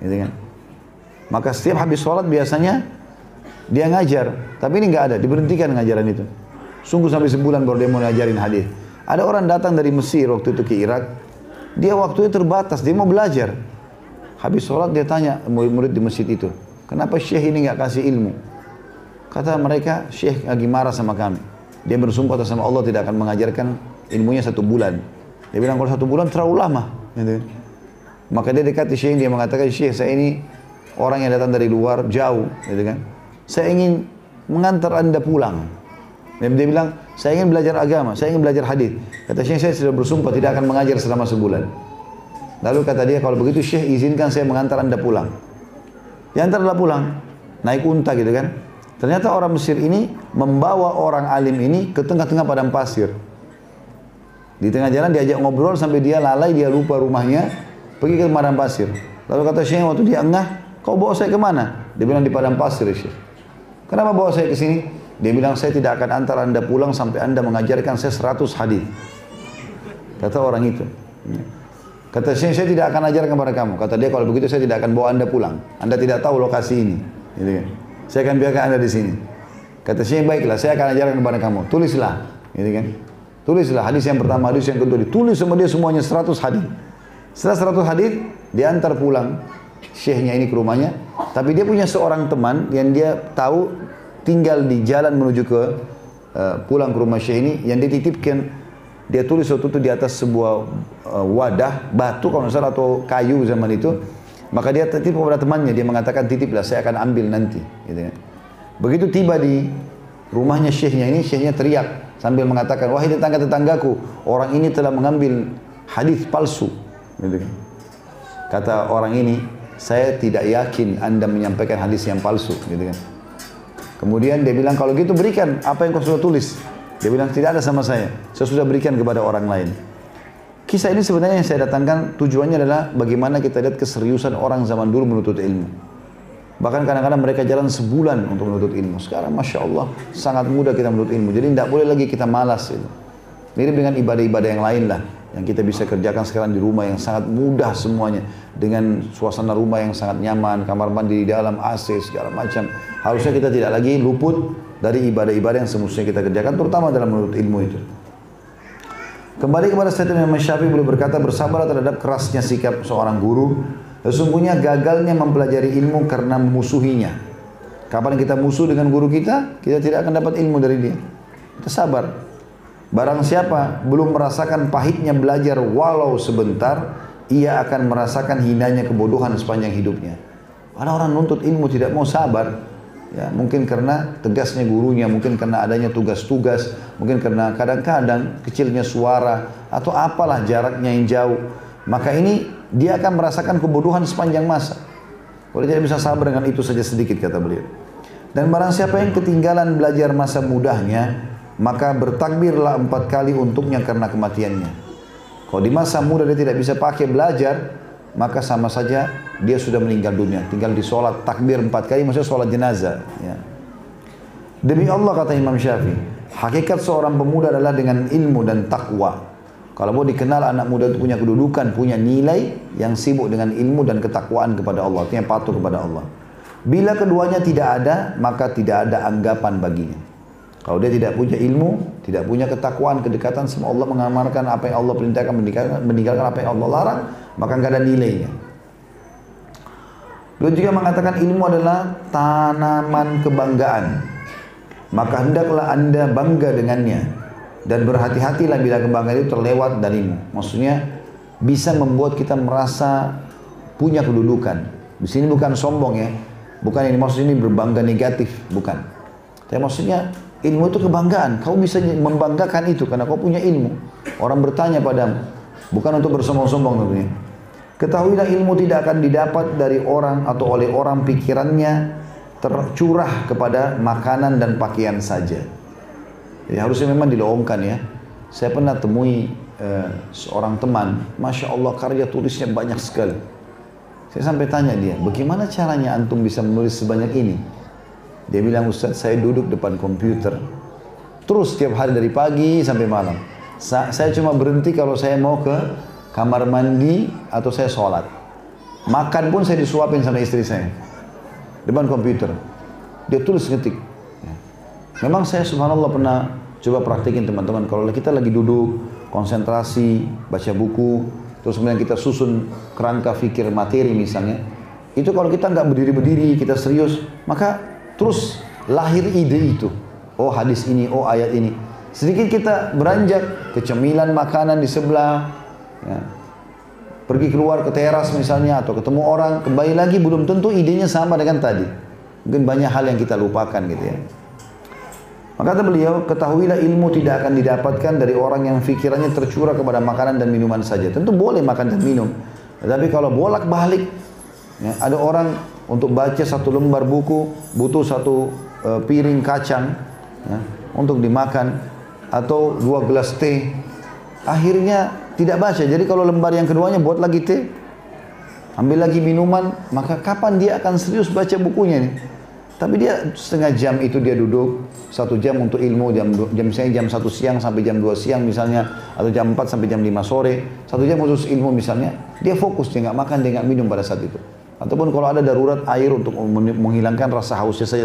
Gitu kan? Maka setiap habis sholat biasanya dia ngajar, tapi ini nggak ada, diberhentikan ngajaran itu. Sungguh sampai sebulan baru dia mau ngajarin hadis. Ada orang datang dari Mesir waktu itu ke Irak, dia waktunya terbatas, dia mau belajar. Habis sholat dia tanya murid-murid di masjid itu, kenapa syekh ini nggak kasih ilmu? Kata mereka, syekh lagi marah sama kami. Dia bersumpah atas sama Allah tidak akan mengajarkan ilmunya satu bulan. Dia bilang kalau satu bulan terlalu lama. Gitu. Maka dia dekati syekh, dia mengatakan, syekh saya ini orang yang datang dari luar, jauh. Gitu kan. Saya ingin mengantar anda pulang. Dan dia bilang, saya ingin belajar agama, saya ingin belajar hadis. Kata Syekh, saya sudah bersumpah tidak akan mengajar selama sebulan. Lalu kata dia, kalau begitu Syekh izinkan saya mengantar anda pulang. Diantarlah pulang, naik unta gitu kan. Ternyata orang Mesir ini membawa orang alim ini ke tengah-tengah padang pasir. Di tengah jalan diajak ngobrol sampai dia lalai, dia lupa rumahnya, pergi ke padang pasir. Lalu kata Syekh waktu dia engah, kau bawa saya ke mana? Dia bilang di padang pasir Syekh. Kenapa bawa saya ke sini? Dia bilang, saya tidak akan antar anda pulang sampai anda mengajarkan saya 100 hadis. Kata orang itu. Kata saya, saya tidak akan ajarkan kepada kamu. Kata dia, kalau begitu saya tidak akan bawa anda pulang. Anda tidak tahu lokasi ini. Gitu kan. Saya akan biarkan anda di sini. Kata saya, baiklah, saya akan ajarkan kepada kamu. Tulislah. Gitu kan. Tulislah hadis yang pertama, hadis yang kedua. Ditulis sama dia semuanya 100 hadis. Setelah 100 hadis, diantar pulang syekhnya ini ke rumahnya. Tapi dia punya seorang teman yang dia tahu tinggal di jalan menuju ke uh, pulang ke rumah Syekh ini yang dititipkan dia tulis waktu itu di atas sebuah uh, wadah batu kalau salah atau kayu zaman itu maka dia titip kepada temannya dia mengatakan titiplah saya akan ambil nanti gitu kan. begitu tiba di rumahnya syekhnya ini syekhnya teriak sambil mengatakan wahai tetangga-tetanggaku orang ini telah mengambil hadis palsu gitu kan. kata orang ini saya tidak yakin anda menyampaikan hadis yang palsu gitu kan Kemudian dia bilang, kalau gitu berikan apa yang kau sudah tulis. Dia bilang, tidak ada sama saya. Saya sudah berikan kepada orang lain. Kisah ini sebenarnya yang saya datangkan tujuannya adalah bagaimana kita lihat keseriusan orang zaman dulu menuntut ilmu. Bahkan kadang-kadang mereka jalan sebulan untuk menuntut ilmu. Sekarang Masya Allah sangat mudah kita menuntut ilmu. Jadi tidak boleh lagi kita malas. Itu. Mirip dengan ibadah-ibadah yang lain lah yang kita bisa kerjakan sekarang di rumah yang sangat mudah semuanya dengan suasana rumah yang sangat nyaman, kamar mandi di dalam AC segala macam. Harusnya kita tidak lagi luput dari ibadah-ibadah yang semestinya kita kerjakan terutama dalam menuntut ilmu itu. Kembali kepada statement Imam Syafi'i boleh berkata bersabar terhadap kerasnya sikap seorang guru. Sesungguhnya gagalnya mempelajari ilmu karena memusuhinya. Kapan kita musuh dengan guru kita, kita tidak akan dapat ilmu dari dia. Kita sabar. Barang siapa belum merasakan pahitnya belajar walau sebentar, ia akan merasakan hinanya kebodohan sepanjang hidupnya. Karena orang nuntut ilmu tidak mau sabar. Ya, mungkin karena tegasnya gurunya, mungkin karena adanya tugas-tugas, mungkin karena kadang-kadang kecilnya suara atau apalah jaraknya yang jauh. Maka ini dia akan merasakan kebodohan sepanjang masa. Kalau dia tidak bisa sabar dengan itu saja sedikit kata beliau. Dan barang siapa yang ketinggalan belajar masa mudahnya, maka bertakbirlah empat kali untuknya karena kematiannya. Kalau di masa muda dia tidak bisa pakai belajar, maka sama saja dia sudah meninggal dunia. Tinggal di sholat takbir empat kali, maksudnya sholat jenazah. Ya. Demi Allah kata Imam Syafi'i, hakikat seorang pemuda adalah dengan ilmu dan takwa. Kalau mau dikenal anak muda itu punya kedudukan, punya nilai yang sibuk dengan ilmu dan ketakwaan kepada Allah, yang patuh kepada Allah. Bila keduanya tidak ada, maka tidak ada anggapan baginya. Kalau dia tidak punya ilmu, tidak punya ketakwaan, kedekatan sama Allah, mengamalkan apa yang Allah perintahkan, meninggalkan apa yang Allah larang, maka nggak ada nilainya. Beliau juga mengatakan ilmu adalah tanaman kebanggaan. Maka hendaklah anda bangga dengannya dan berhati-hatilah bila kebanggaan itu terlewat darimu. Maksudnya bisa membuat kita merasa punya kedudukan. Di sini bukan sombong ya. Bukan ini maksudnya ini berbangga negatif, bukan. Tapi maksudnya ilmu itu kebanggaan. Kau bisa membanggakan itu karena kau punya ilmu. Orang bertanya padamu, bukan untuk bersombong-sombong tentunya. Ketahuilah ilmu tidak akan didapat dari orang atau oleh orang pikirannya tercurah kepada makanan dan pakaian saja. Jadi harusnya memang dilowongkan ya. Saya pernah temui uh, seorang teman, masya Allah karya tulisnya banyak sekali. Saya sampai tanya dia, bagaimana caranya antum bisa menulis sebanyak ini? Dia bilang, Ustaz saya duduk depan komputer, terus setiap hari dari pagi sampai malam. Sa saya cuma berhenti kalau saya mau ke kamar mandi atau saya sholat. Makan pun saya disuapin sama istri saya. Depan komputer. Dia tulis ngetik. Memang saya subhanallah pernah coba praktikin teman-teman. Kalau kita lagi duduk, konsentrasi, baca buku, terus kemudian kita susun kerangka fikir materi misalnya, itu kalau kita nggak berdiri-berdiri, kita serius, maka terus lahir ide itu. Oh hadis ini, oh ayat ini. Sedikit kita beranjak ke cemilan makanan di sebelah, ya. pergi keluar ke teras misalnya atau ketemu orang, kembali lagi belum tentu idenya sama dengan tadi. Mungkin banyak hal yang kita lupakan gitu ya. Maka kata beliau, ketahuilah ilmu tidak akan didapatkan dari orang yang fikirannya tercurah kepada makanan dan minuman saja. Tentu boleh makan dan minum. Tetapi kalau bolak-balik, ya, ada orang untuk baca satu lembar buku, butuh satu uh, piring kacang ya, untuk dimakan, atau dua gelas teh. Akhirnya tidak baca. Jadi kalau lembar yang keduanya buat lagi teh, ambil lagi minuman, maka kapan dia akan serius baca bukunya nih? Tapi dia setengah jam itu dia duduk, satu jam untuk ilmu, jam jam saya jam satu siang sampai jam 2 siang misalnya, atau jam 4 sampai jam 5 sore, satu jam khusus ilmu misalnya, dia fokus, dia nggak makan, dia nggak minum pada saat itu. Ataupun kalau ada darurat air untuk menghilangkan rasa hausnya saja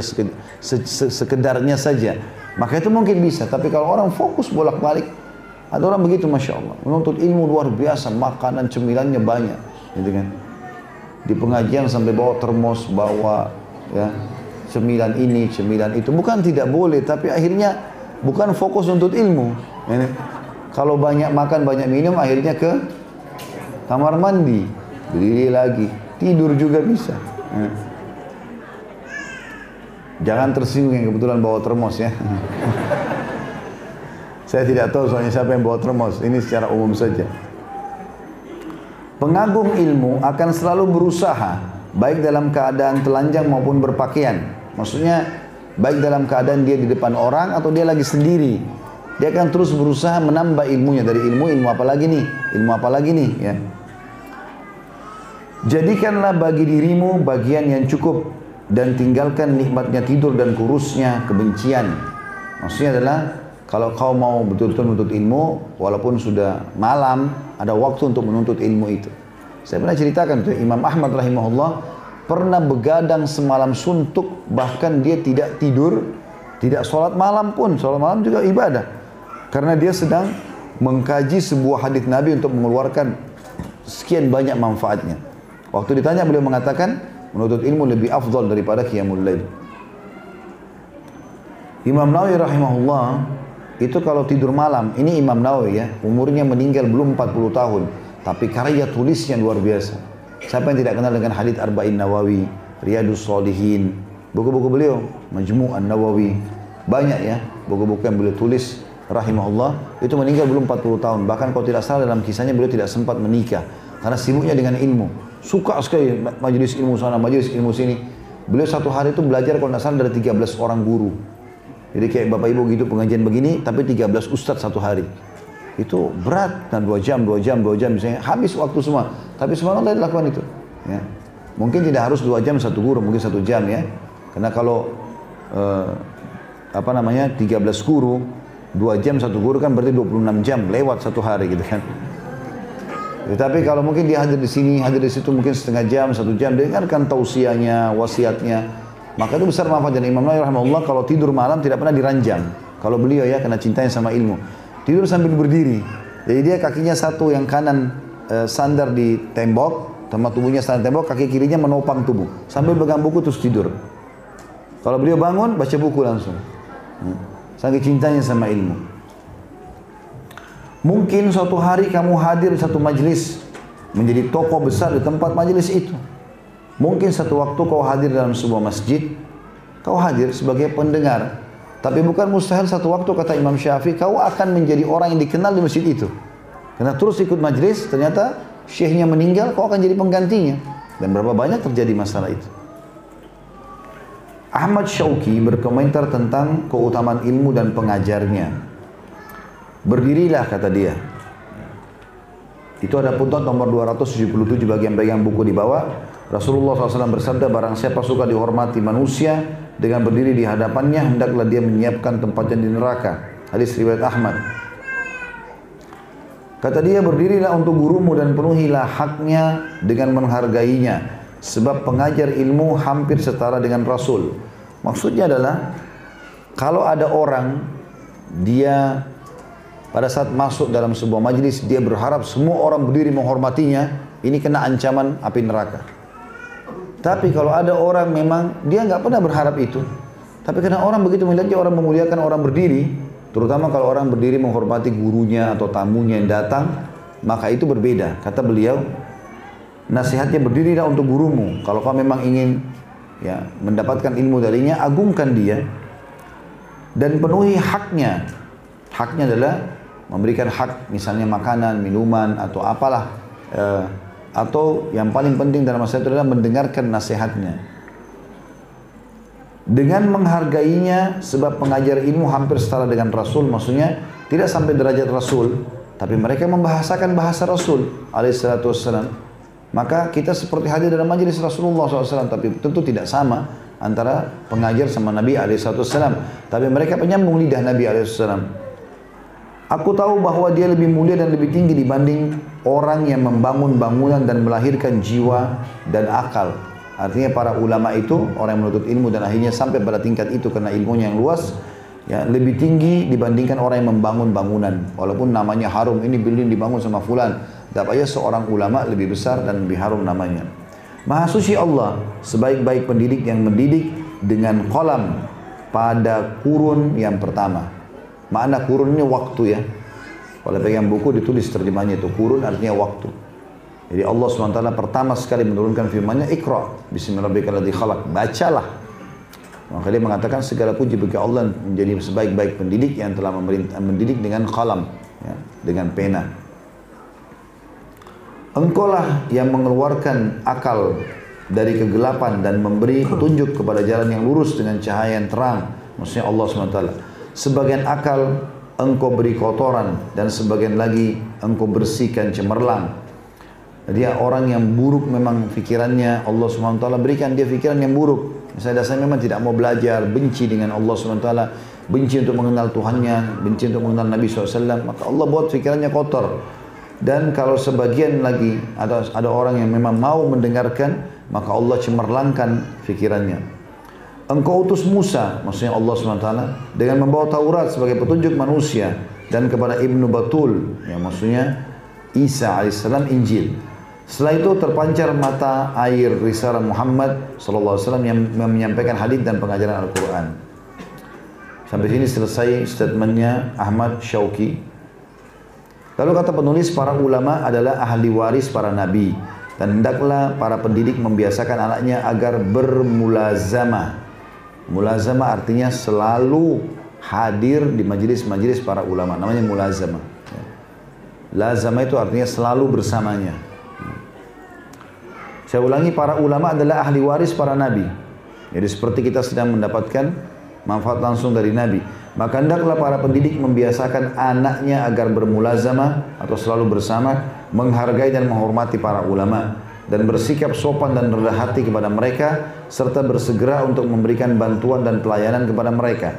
sekedarnya saja, maka itu mungkin bisa. Tapi kalau orang fokus bolak-balik, ada orang begitu masya Allah, menuntut ilmu luar biasa, makanan cemilannya banyak, gitu kan. Di pengajian sampai bawa termos, bawa ya cemilan ini, cemilan itu. Bukan tidak boleh, tapi akhirnya bukan fokus untuk ilmu. Ini. Kalau banyak makan, banyak minum, akhirnya ke kamar mandi, berdiri lagi, tidur juga bisa. Jangan tersinggung yang kebetulan bawa termos ya. Saya tidak tahu soalnya siapa yang bawa termos. Ini secara umum saja. Pengagum ilmu akan selalu berusaha baik dalam keadaan telanjang maupun berpakaian Maksudnya baik dalam keadaan dia di depan orang atau dia lagi sendiri. Dia akan terus berusaha menambah ilmunya dari ilmu ilmu apa lagi nih? Ilmu apa lagi nih ya. Jadikanlah bagi dirimu bagian yang cukup dan tinggalkan nikmatnya tidur dan kurusnya kebencian. Maksudnya adalah kalau kau mau betul-betul menuntut ilmu, walaupun sudah malam, ada waktu untuk menuntut ilmu itu. Saya pernah ceritakan tuh Imam Ahmad rahimahullah pernah begadang semalam suntuk, bahkan dia tidak tidur, tidak sholat malam pun, sholat malam juga ibadah. Karena dia sedang mengkaji sebuah hadis Nabi untuk mengeluarkan sekian banyak manfaatnya. Waktu ditanya beliau mengatakan, menuntut ilmu lebih afdal daripada qiyamul lail. Imam Nawawi rahimahullah itu kalau tidur malam, ini Imam Nawawi ya, umurnya meninggal belum 40 tahun, tapi karya tulisnya luar biasa. Siapa yang tidak kenal dengan hadis Arba'in Nawawi, Riyadus Solihin, buku-buku beliau, Majmu' An-Nawawi, banyak ya buku-buku yang beliau tulis rahimahullah itu meninggal belum 40 tahun. Bahkan kalau tidak salah dalam kisahnya beliau tidak sempat menikah karena sibuknya dengan ilmu. Suka sekali majelis ilmu sana majelis ilmu sini. Beliau satu hari itu belajar kalau tidak salah dari 13 orang guru jadi kayak bapak ibu gitu pengajian begini tapi 13 ustadz satu hari itu berat dan dua jam, dua jam, dua jam misalnya habis waktu semua. Tapi subhanallah dilakukan itu. Ya. Mungkin tidak harus dua jam satu guru, mungkin satu jam ya. Karena kalau eh, apa namanya 13 guru Dua jam satu guru kan berarti 26 jam lewat satu hari gitu kan. Tetapi kalau mungkin dia hadir di sini, hadir di situ mungkin setengah jam, satu jam, dengarkan tausiahnya, wasiatnya. Maka itu besar manfaat dan Imam Nawawi rahimahullah kalau tidur malam tidak pernah diranjang. Kalau beliau ya karena cintanya sama ilmu. Tidur sambil berdiri. Jadi dia kakinya satu yang kanan e, sandar di tembok, tempat tubuhnya sandar tembok, kaki kirinya menopang tubuh. Sambil pegang buku terus tidur. Kalau beliau bangun, baca buku langsung. Hmm. Saking cintanya sama ilmu. Mungkin suatu hari kamu hadir di satu majelis menjadi tokoh besar di tempat majelis itu. Mungkin satu waktu kau hadir dalam sebuah masjid, kau hadir sebagai pendengar. Tapi bukan mustahil satu waktu kata Imam Syafi'i kau akan menjadi orang yang dikenal di masjid itu. Karena terus ikut majelis, ternyata syekhnya meninggal, kau akan jadi penggantinya. Dan berapa banyak terjadi masalah itu. Ahmad Syauqi berkomentar tentang keutamaan ilmu dan pengajarnya. Berdirilah kata dia. Itu ada putut nomor 277 bagi yang pegang buku di bawah. Rasulullah SAW bersabda barang siapa suka dihormati manusia dengan berdiri di hadapannya hendaklah dia menyiapkan tempatnya di neraka. Hadis riwayat Ahmad. Kata dia berdirilah untuk gurumu dan penuhilah haknya dengan menghargainya Sebab pengajar ilmu hampir setara dengan Rasul. Maksudnya adalah kalau ada orang dia pada saat masuk dalam sebuah majlis dia berharap semua orang berdiri menghormatinya, ini kena ancaman api neraka. Tapi kalau ada orang memang dia nggak pernah berharap itu. Tapi karena orang begitu melihatnya orang memuliakan orang berdiri, terutama kalau orang berdiri menghormati gurunya atau tamunya yang datang, maka itu berbeda. Kata beliau, nasihatnya berdirilah untuk gurumu. Kalau kau memang ingin ya mendapatkan ilmu darinya, agungkan dia dan penuhi haknya. Haknya adalah memberikan hak misalnya makanan, minuman atau apalah eh, atau yang paling penting dalam masalah itu adalah mendengarkan nasihatnya. Dengan menghargainya sebab pengajar ilmu hampir setara dengan Rasul maksudnya tidak sampai derajat Rasul tapi mereka membahasakan bahasa Rasul alaihissalatu wassalam maka kita seperti hadir dalam majelis Rasulullah SAW, tapi tentu tidak sama antara pengajar sama Nabi SAW. Tapi mereka penyambung lidah Nabi SAW. Aku tahu bahwa dia lebih mulia dan lebih tinggi dibanding orang yang membangun bangunan dan melahirkan jiwa dan akal. Artinya para ulama itu, orang yang menuntut ilmu dan akhirnya sampai pada tingkat itu karena ilmunya yang luas, ya lebih tinggi dibandingkan orang yang membangun bangunan. Walaupun namanya harum, ini building dibangun sama fulan Dapatnya seorang ulama lebih besar dan lebih harum namanya. Maha suci Allah, sebaik-baik pendidik yang mendidik dengan kolam pada kurun yang pertama. Makna kurun ini waktu ya. Kalau pegang buku ditulis terjemahnya itu kurun artinya waktu. Jadi Allah SWT pertama sekali menurunkan firman-Nya Iqra bismillahirrahmanirrahim khalaq. Bacalah. Maka dia mengatakan segala puji bagi Allah menjadi sebaik-baik pendidik yang telah mendidik dengan kalam, ya, dengan pena. Engkaulah yang mengeluarkan akal dari kegelapan dan memberi petunjuk kepada jalan yang lurus dengan cahaya yang terang. Maksudnya Allah SWT. Sebagian akal engkau beri kotoran dan sebagian lagi engkau bersihkan cemerlang. Dia orang yang buruk memang fikirannya Allah SWT berikan dia fikiran yang buruk. Misalnya dasarnya memang tidak mau belajar, benci dengan Allah SWT, benci untuk mengenal Tuhannya, benci untuk mengenal Nabi SAW, maka Allah buat fikirannya kotor. Dan kalau sebagian lagi ada ada orang yang memang mau mendengarkan, maka Allah cemerlangkan fikirannya. Engkau utus Musa, maksudnya Allah SWT, dengan membawa Taurat sebagai petunjuk manusia dan kepada Ibnu Batul, yang maksudnya Isa alaihissalam Injil. Setelah itu terpancar mata air risalah Muhammad wasallam yang menyampaikan hadis dan pengajaran Al-Qur'an. Sampai sini selesai statementnya Ahmad Syauqi Lalu kata penulis, para ulama adalah ahli waris para nabi. Dan hendaklah para pendidik membiasakan anaknya agar bermulazamah. Mulazamah artinya selalu hadir di majelis-majelis para ulama. Namanya mulazamah. Lazamah itu artinya selalu bersamanya. Saya ulangi, para ulama adalah ahli waris para nabi. Jadi seperti kita sedang mendapatkan manfaat langsung dari nabi. Maka hendaklah para pendidik membiasakan anaknya agar bermulazamah atau selalu bersama, menghargai dan menghormati para ulama dan bersikap sopan dan rendah hati kepada mereka serta bersegera untuk memberikan bantuan dan pelayanan kepada mereka.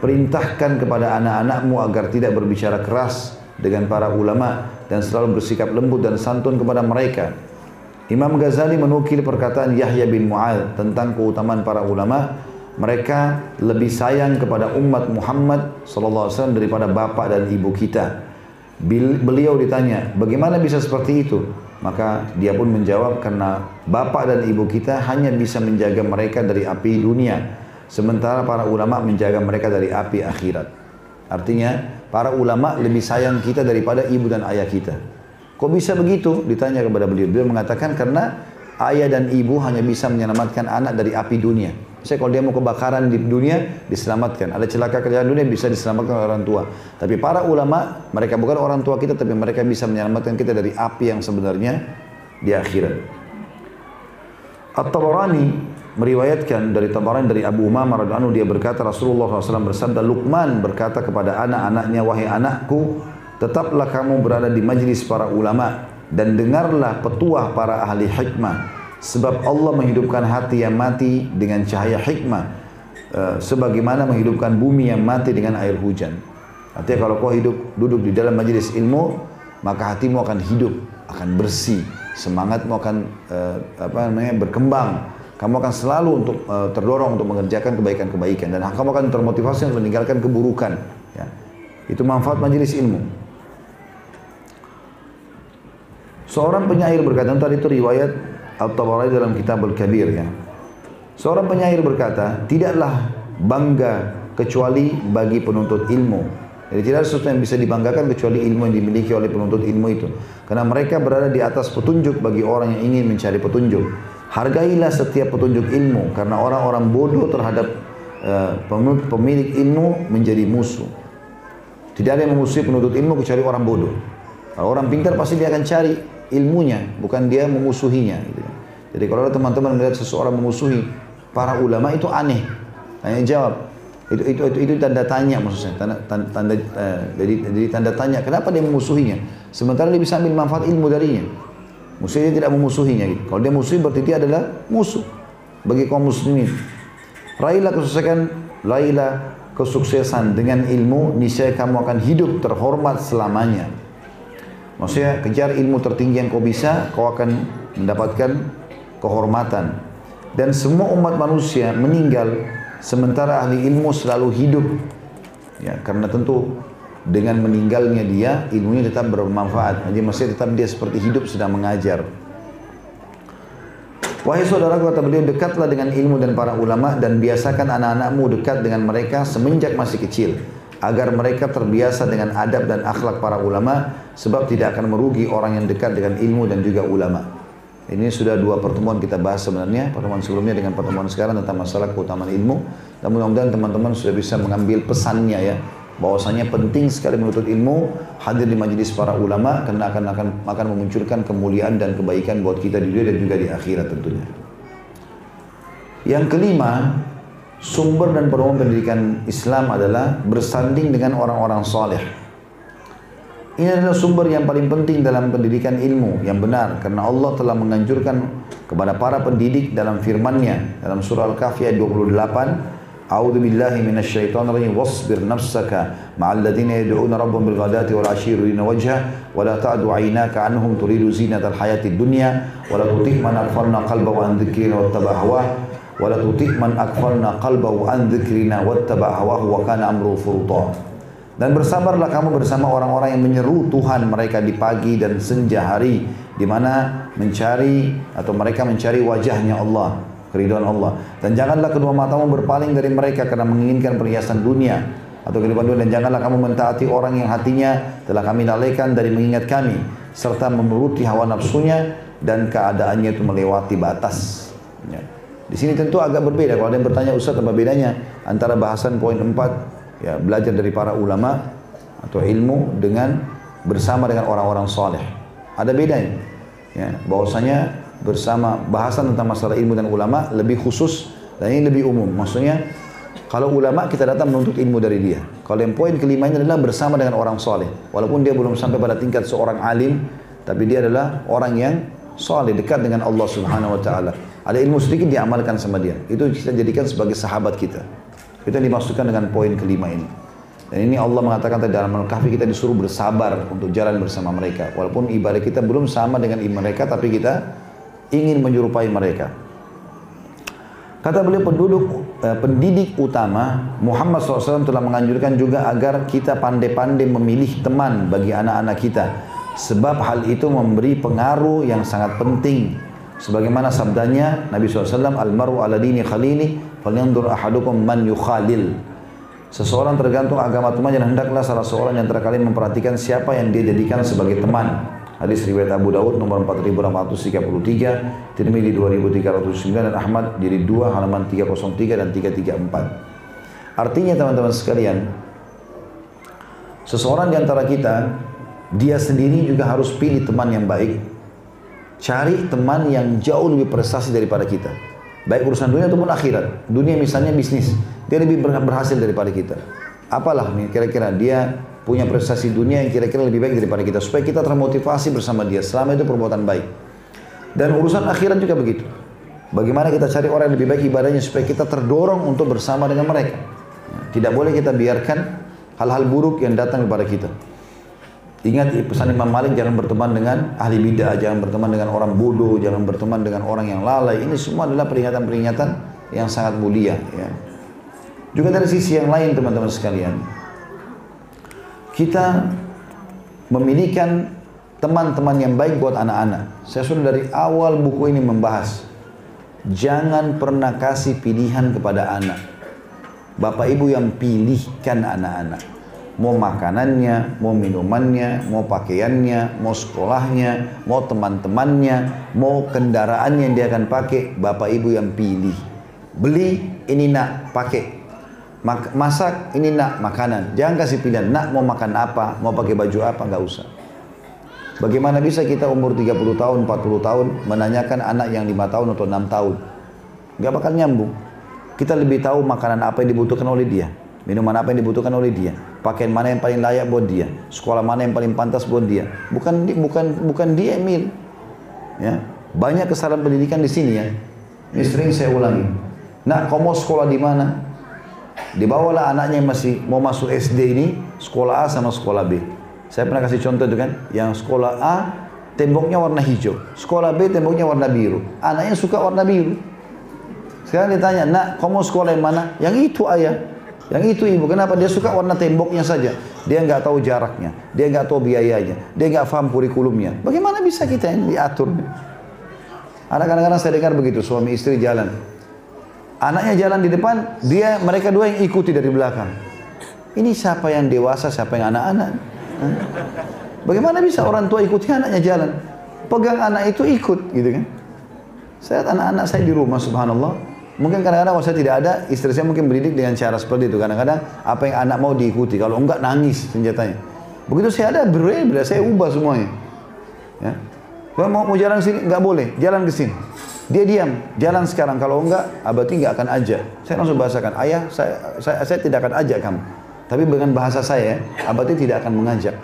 perintahkan kepada anak-anakmu agar tidak berbicara keras dengan para ulama dan selalu bersikap lembut dan santun kepada mereka. Imam Ghazali menukil perkataan Yahya bin Mu'ad tentang keutamaan para ulama. Mereka lebih sayang kepada umat Muhammad sallallahu alaihi wasallam daripada bapak dan ibu kita. Beliau ditanya, bagaimana bisa seperti itu? Maka dia pun menjawab karena bapak dan ibu kita hanya bisa menjaga mereka dari api dunia. Sementara para ulama menjaga mereka dari api akhirat. Artinya para ulama lebih sayang kita daripada ibu dan ayah kita. Kok bisa begitu? Ditanya kepada beliau. Beliau mengatakan karena ayah dan ibu hanya bisa menyelamatkan anak dari api dunia. Saya kalau dia mau kebakaran di dunia, diselamatkan. Ada celaka kerjaan dunia, bisa diselamatkan oleh orang tua. Tapi para ulama, mereka bukan orang tua kita, tapi mereka bisa menyelamatkan kita dari api yang sebenarnya di akhirat. At-Tabarani meriwayatkan dari Tabarani dari Abu Umamah radhiyallahu dia berkata Rasulullah SAW bersabda Luqman berkata kepada anak-anaknya wahai anakku tetaplah kamu berada di majlis para ulama dan dengarlah petuah para ahli hikmah Sebab Allah menghidupkan hati yang mati dengan cahaya hikmah. Uh, sebagaimana menghidupkan bumi yang mati dengan air hujan. Artinya kalau kau hidup duduk di dalam majelis ilmu, maka hatimu akan hidup, akan bersih, semangatmu akan uh, apa namanya berkembang. Kamu akan selalu untuk uh, terdorong untuk mengerjakan kebaikan-kebaikan dan kamu akan termotivasi untuk meninggalkan keburukan. Ya. Itu manfaat majelis ilmu. Seorang penyair berkata tadi itu riwayat Al-Tabarani dalam kitab Al-Kabir ya. Seorang penyair berkata, tidaklah bangga kecuali bagi penuntut ilmu. Jadi tidak ada sesuatu yang bisa dibanggakan kecuali ilmu yang dimiliki oleh penuntut ilmu itu. Karena mereka berada di atas petunjuk bagi orang yang ingin mencari petunjuk. Hargailah setiap petunjuk ilmu karena orang-orang bodoh terhadap uh, pemilik ilmu menjadi musuh. Tidak ada yang memusuhi penuntut ilmu kecuali orang bodoh. Kalau orang pintar pasti dia akan cari ilmunya, bukan dia memusuhinya. Gitu. Jadi kalau ada teman-teman melihat seseorang memusuhi para ulama itu aneh. Tanya jawab. Itu itu itu, itu tanda tanya maksudnya. Tanda, tanda, tanda uh, jadi, jadi tanda tanya. Kenapa dia memusuhinya? Sementara dia bisa ambil manfaat ilmu darinya. Dia tidak memusuhinya. Gitu. Kalau dia musuhi berarti dia adalah musuh bagi kaum muslimin. Raihlah kesuksesan, raihlah kesuksesan dengan ilmu, niscaya kamu akan hidup terhormat selamanya. Maksudnya kejar ilmu tertinggi yang kau bisa, kau akan mendapatkan kehormatan. Dan semua umat manusia meninggal sementara ahli ilmu selalu hidup. Ya, karena tentu dengan meninggalnya dia ilmunya tetap bermanfaat. Jadi masih tetap dia seperti hidup sedang mengajar. Wahai saudara kata beliau dekatlah dengan ilmu dan para ulama dan biasakan anak-anakmu dekat dengan mereka semenjak masih kecil agar mereka terbiasa dengan adab dan akhlak para ulama sebab tidak akan merugi orang yang dekat dengan ilmu dan juga ulama. Ini sudah dua pertemuan kita bahas sebenarnya, pertemuan sebelumnya dengan pertemuan sekarang tentang masalah keutamaan ilmu. Dan mudah-mudahan teman-teman sudah bisa mengambil pesannya ya, bahwasanya penting sekali menuntut ilmu, hadir di majlis para ulama karena akan akan akan memunculkan kemuliaan dan kebaikan buat kita di dunia dan juga di akhirat tentunya. Yang kelima, sumber dan pedoman pendidikan Islam adalah bersanding dengan orang-orang soleh. Ini adalah sumber yang paling penting dalam pendidikan ilmu yang benar karena Allah telah menganjurkan kepada para pendidik dalam firman-Nya. Dalam surah Al-Kahfi ayat 28 A'udzu billahi minasyaitonir rajim wasbir nafsaka ma'al ladzina yad'una rabbahum bil ghadati wal 'ashyi yuriduna wajha wa la ta'du 'aynaka 'anhum turidu zinatal hayatid dunya wa la tuti' man aghfalna qalbahu an wattaba'a wala tuti man akfalna qalbahu an wa kana amru dan bersabarlah kamu bersama orang-orang yang menyeru Tuhan mereka di pagi dan senja hari di mana mencari atau mereka mencari wajahnya Allah keridhaan Allah dan janganlah kedua matamu berpaling dari mereka karena menginginkan perhiasan dunia atau kehidupan dunia dan janganlah kamu mentaati orang yang hatinya telah kami lalaikan dari mengingat kami serta menuruti hawa nafsunya dan keadaannya itu melewati batas. Di sini tentu agak berbeda. Kalau ada yang bertanya Ustaz apa bedanya antara bahasan poin 4 ya belajar dari para ulama atau ilmu dengan bersama dengan orang-orang soleh. Ada bedanya. Ya, bahwasanya bersama bahasan tentang masalah ilmu dan ulama lebih khusus dan ini lebih umum. Maksudnya kalau ulama kita datang menuntut ilmu dari dia. Kalau yang poin kelima ini adalah bersama dengan orang soleh. Walaupun dia belum sampai pada tingkat seorang alim, tapi dia adalah orang yang soleh dekat dengan Allah Subhanahu Wa Taala. Ada ilmu sedikit diamalkan sama dia. Itu kita jadikan sebagai sahabat kita. Kita dimasukkan dengan poin kelima ini. Dan ini Allah mengatakan tadi dalam Al-Kahfi kita disuruh bersabar untuk jalan bersama mereka. Walaupun ibadah kita belum sama dengan mereka, tapi kita ingin menyerupai mereka. Kata beliau penduduk, eh, pendidik utama Muhammad SAW telah menganjurkan juga agar kita pandai-pandai memilih teman bagi anak-anak kita. Sebab hal itu memberi pengaruh yang sangat penting. Sebagaimana sabdanya Nabi SAW, Al-maru ala dini khalili, falyandur ahadukum man yukhalil. Seseorang tergantung agama temannya dan hendaklah salah seorang yang terkali memperhatikan siapa yang dia jadikan sebagai teman. Hadis riwayat Abu Dawud nomor 4833, Tirmidzi 2309 dan Ahmad jadi 2 halaman 303 dan 334. Artinya teman-teman sekalian, seseorang di antara kita dia sendiri juga harus pilih teman yang baik. Cari teman yang jauh lebih prestasi daripada kita. Baik urusan dunia ataupun akhirat. Dunia misalnya bisnis, dia lebih berhasil daripada kita. Apalah kira-kira dia punya prestasi dunia yang kira-kira lebih baik daripada kita supaya kita termotivasi bersama dia selama itu perbuatan baik dan urusan akhirat juga begitu bagaimana kita cari orang yang lebih baik ibadahnya supaya kita terdorong untuk bersama dengan mereka tidak boleh kita biarkan hal-hal buruk yang datang kepada kita Ingat pesan Imam Malik jangan berteman dengan ahli bidah, jangan berteman dengan orang bodoh, jangan berteman dengan orang yang lalai. Ini semua adalah peringatan-peringatan yang sangat mulia. Ya. Juga dari sisi yang lain teman-teman sekalian, kita memilikan teman-teman yang baik buat anak-anak. Saya sudah dari awal buku ini membahas. Jangan pernah kasih pilihan kepada anak. Bapak ibu yang pilihkan anak-anak. Mau makanannya, mau minumannya, mau pakaiannya, mau sekolahnya, mau teman-temannya, mau kendaraan yang dia akan pakai, bapak ibu yang pilih. Beli, ini nak, pakai. Masak ini nak makanan. Jangan kasih pilihan nak mau makan apa mau pakai baju apa nggak usah. Bagaimana bisa kita umur 30 tahun 40 tahun menanyakan anak yang 5 tahun atau 6 tahun? Nggak bakal nyambung. Kita lebih tahu makanan apa yang dibutuhkan oleh dia minuman apa yang dibutuhkan oleh dia pakaian mana yang paling layak buat dia sekolah mana yang paling pantas buat dia bukan bukan bukan dia Emil ya banyak kesalahan pendidikan di sini ya ini sering saya ulangi nak kau mau sekolah di mana Dibawalah anaknya yang masih mau masuk SD ini, sekolah A sama sekolah B. Saya pernah kasih contoh itu kan, yang sekolah A temboknya warna hijau, sekolah B temboknya warna biru. Anaknya suka warna biru. Sekarang ditanya, nak, kamu mau sekolah yang mana? Yang itu ayah. Yang itu ibu. Kenapa? Dia suka warna temboknya saja. Dia nggak tahu jaraknya. Dia nggak tahu biayanya. Dia nggak paham kurikulumnya. Bagaimana bisa kita yang diatur? Ada kadang-kadang saya dengar begitu, suami istri jalan. Anaknya jalan di depan, dia mereka dua yang ikuti dari belakang. Ini siapa yang dewasa, siapa yang anak-anak? Bagaimana bisa orang tua ikuti anaknya jalan? Pegang anak itu ikut, gitu kan? Saya anak-anak saya di rumah, subhanallah. Mungkin kadang-kadang kalau saya tidak ada, istri saya mungkin berdidik dengan cara seperti itu. Kadang-kadang apa yang anak mau diikuti, kalau enggak nangis senjatanya. Begitu saya ada, berbeda, saya ubah semuanya. Ya. Kalau mau, mau jalan sini, nggak boleh, jalan ke sini. Dia diam, jalan sekarang. Kalau enggak, abadi enggak akan ajak. Saya langsung bahasakan, ayah, saya, saya, saya tidak akan ajak kamu. Tapi dengan bahasa saya, abadi tidak akan mengajak.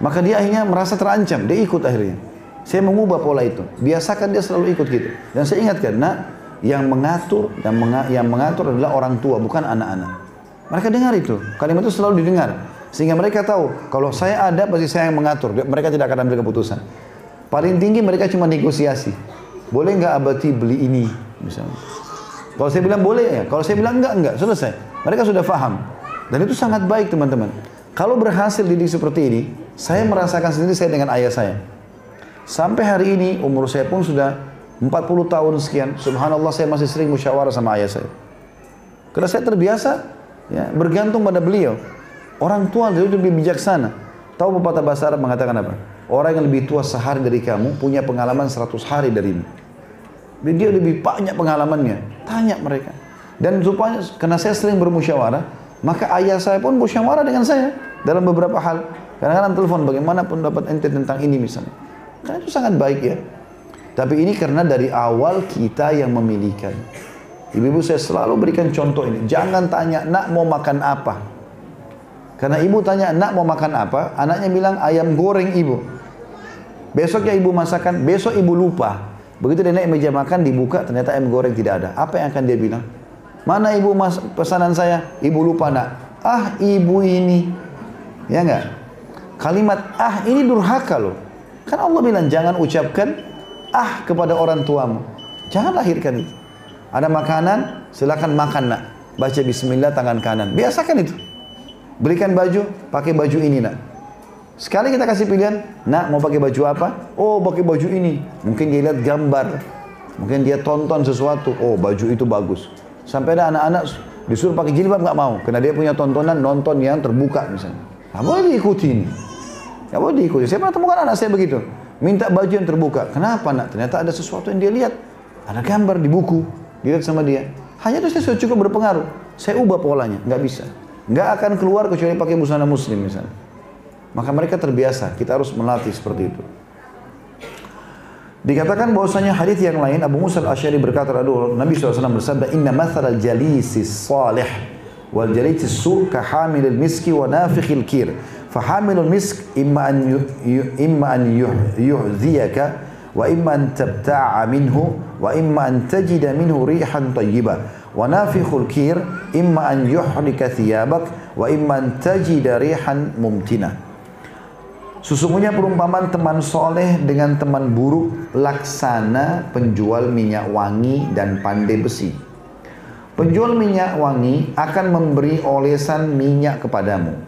Maka dia akhirnya merasa terancam, dia ikut akhirnya. Saya mengubah pola itu. Biasakan dia selalu ikut gitu. Dan saya ingatkan, nak, yang mengatur dan menga yang mengatur adalah orang tua, bukan anak-anak. Mereka dengar itu. Kalimat itu selalu didengar. Sehingga mereka tahu, kalau saya ada, pasti saya yang mengatur. Mereka tidak akan ambil keputusan. Paling tinggi mereka cuma negosiasi. Boleh nggak abati beli ini misalnya? Kalau saya bilang boleh ya, kalau saya bilang enggak enggak selesai. Mereka sudah faham dan itu sangat baik teman-teman. Kalau berhasil didik seperti ini, saya merasakan sendiri saya dengan ayah saya. Sampai hari ini umur saya pun sudah 40 tahun sekian. Subhanallah saya masih sering musyawarah sama ayah saya. Karena saya terbiasa ya, bergantung pada beliau. Orang tua itu lebih bijaksana. Tahu pepatah bahasa Arab mengatakan apa? Orang yang lebih tua sehari dari kamu punya pengalaman 100 hari darimu. Dia lebih banyak pengalamannya. Tanya mereka. Dan supaya karena saya sering bermusyawarah, maka ayah saya pun musyawarah dengan saya dalam beberapa hal. Kadang-kadang telepon bagaimana pendapat ente tentang ini misalnya. Karena itu sangat baik ya. Tapi ini karena dari awal kita yang memilihkan. Ibu-ibu saya selalu berikan contoh ini. Jangan tanya, nak mau makan apa? Karena ibu tanya, nak mau makan apa? Anaknya bilang, ayam goreng ibu. Besoknya ibu masakan, besok ibu lupa. Begitu dia naik meja makan dibuka ternyata ayam goreng tidak ada. Apa yang akan dia bilang? Mana ibu mas pesanan saya? Ibu lupa nak. Ah ibu ini. Ya enggak? Kalimat ah ini durhaka loh. Kan Allah bilang jangan ucapkan ah kepada orang tuamu. Jangan lahirkan itu. Ada makanan, silakan makan nak. Baca bismillah tangan kanan. Biasakan itu. Berikan baju, pakai baju ini nak. Sekali kita kasih pilihan, nak mau pakai baju apa? Oh pakai baju ini. Mungkin dia lihat gambar. Mungkin dia tonton sesuatu. Oh baju itu bagus. Sampai ada anak-anak disuruh pakai jilbab nggak mau, karena dia punya tontonan nonton yang terbuka misalnya. Nggak boleh. Nggak boleh diikuti. Saya pernah temukan anak saya begitu. Minta baju yang terbuka. Kenapa nak? Ternyata ada sesuatu yang dia lihat. Ada gambar di buku. Dilihat sama dia. Hanya itu saya sudah cukup berpengaruh. Saya ubah polanya. Nggak bisa. Nggak akan keluar kecuali pakai busana muslim misalnya. Maka mereka terbiasa. Kita harus melatih seperti itu. Dikatakan bahwasanya hadis yang lain Abu Musa al-Asy'ari berkata Nabi SAW bersabda inna al jalisi salih wal jalisi su ka hamilil miski wa nafikhil kir imma an yuhziyaka wa imma an tabta'a minhu wa imma an tajida minhu rihan tayyibah wa nafikhul kir imma an yuhrika thiyabak wa imma an tajida rihan mumtinah Sesungguhnya perumpamaan teman soleh dengan teman buruk laksana penjual minyak wangi dan pandai besi. Penjual minyak wangi akan memberi olesan minyak kepadamu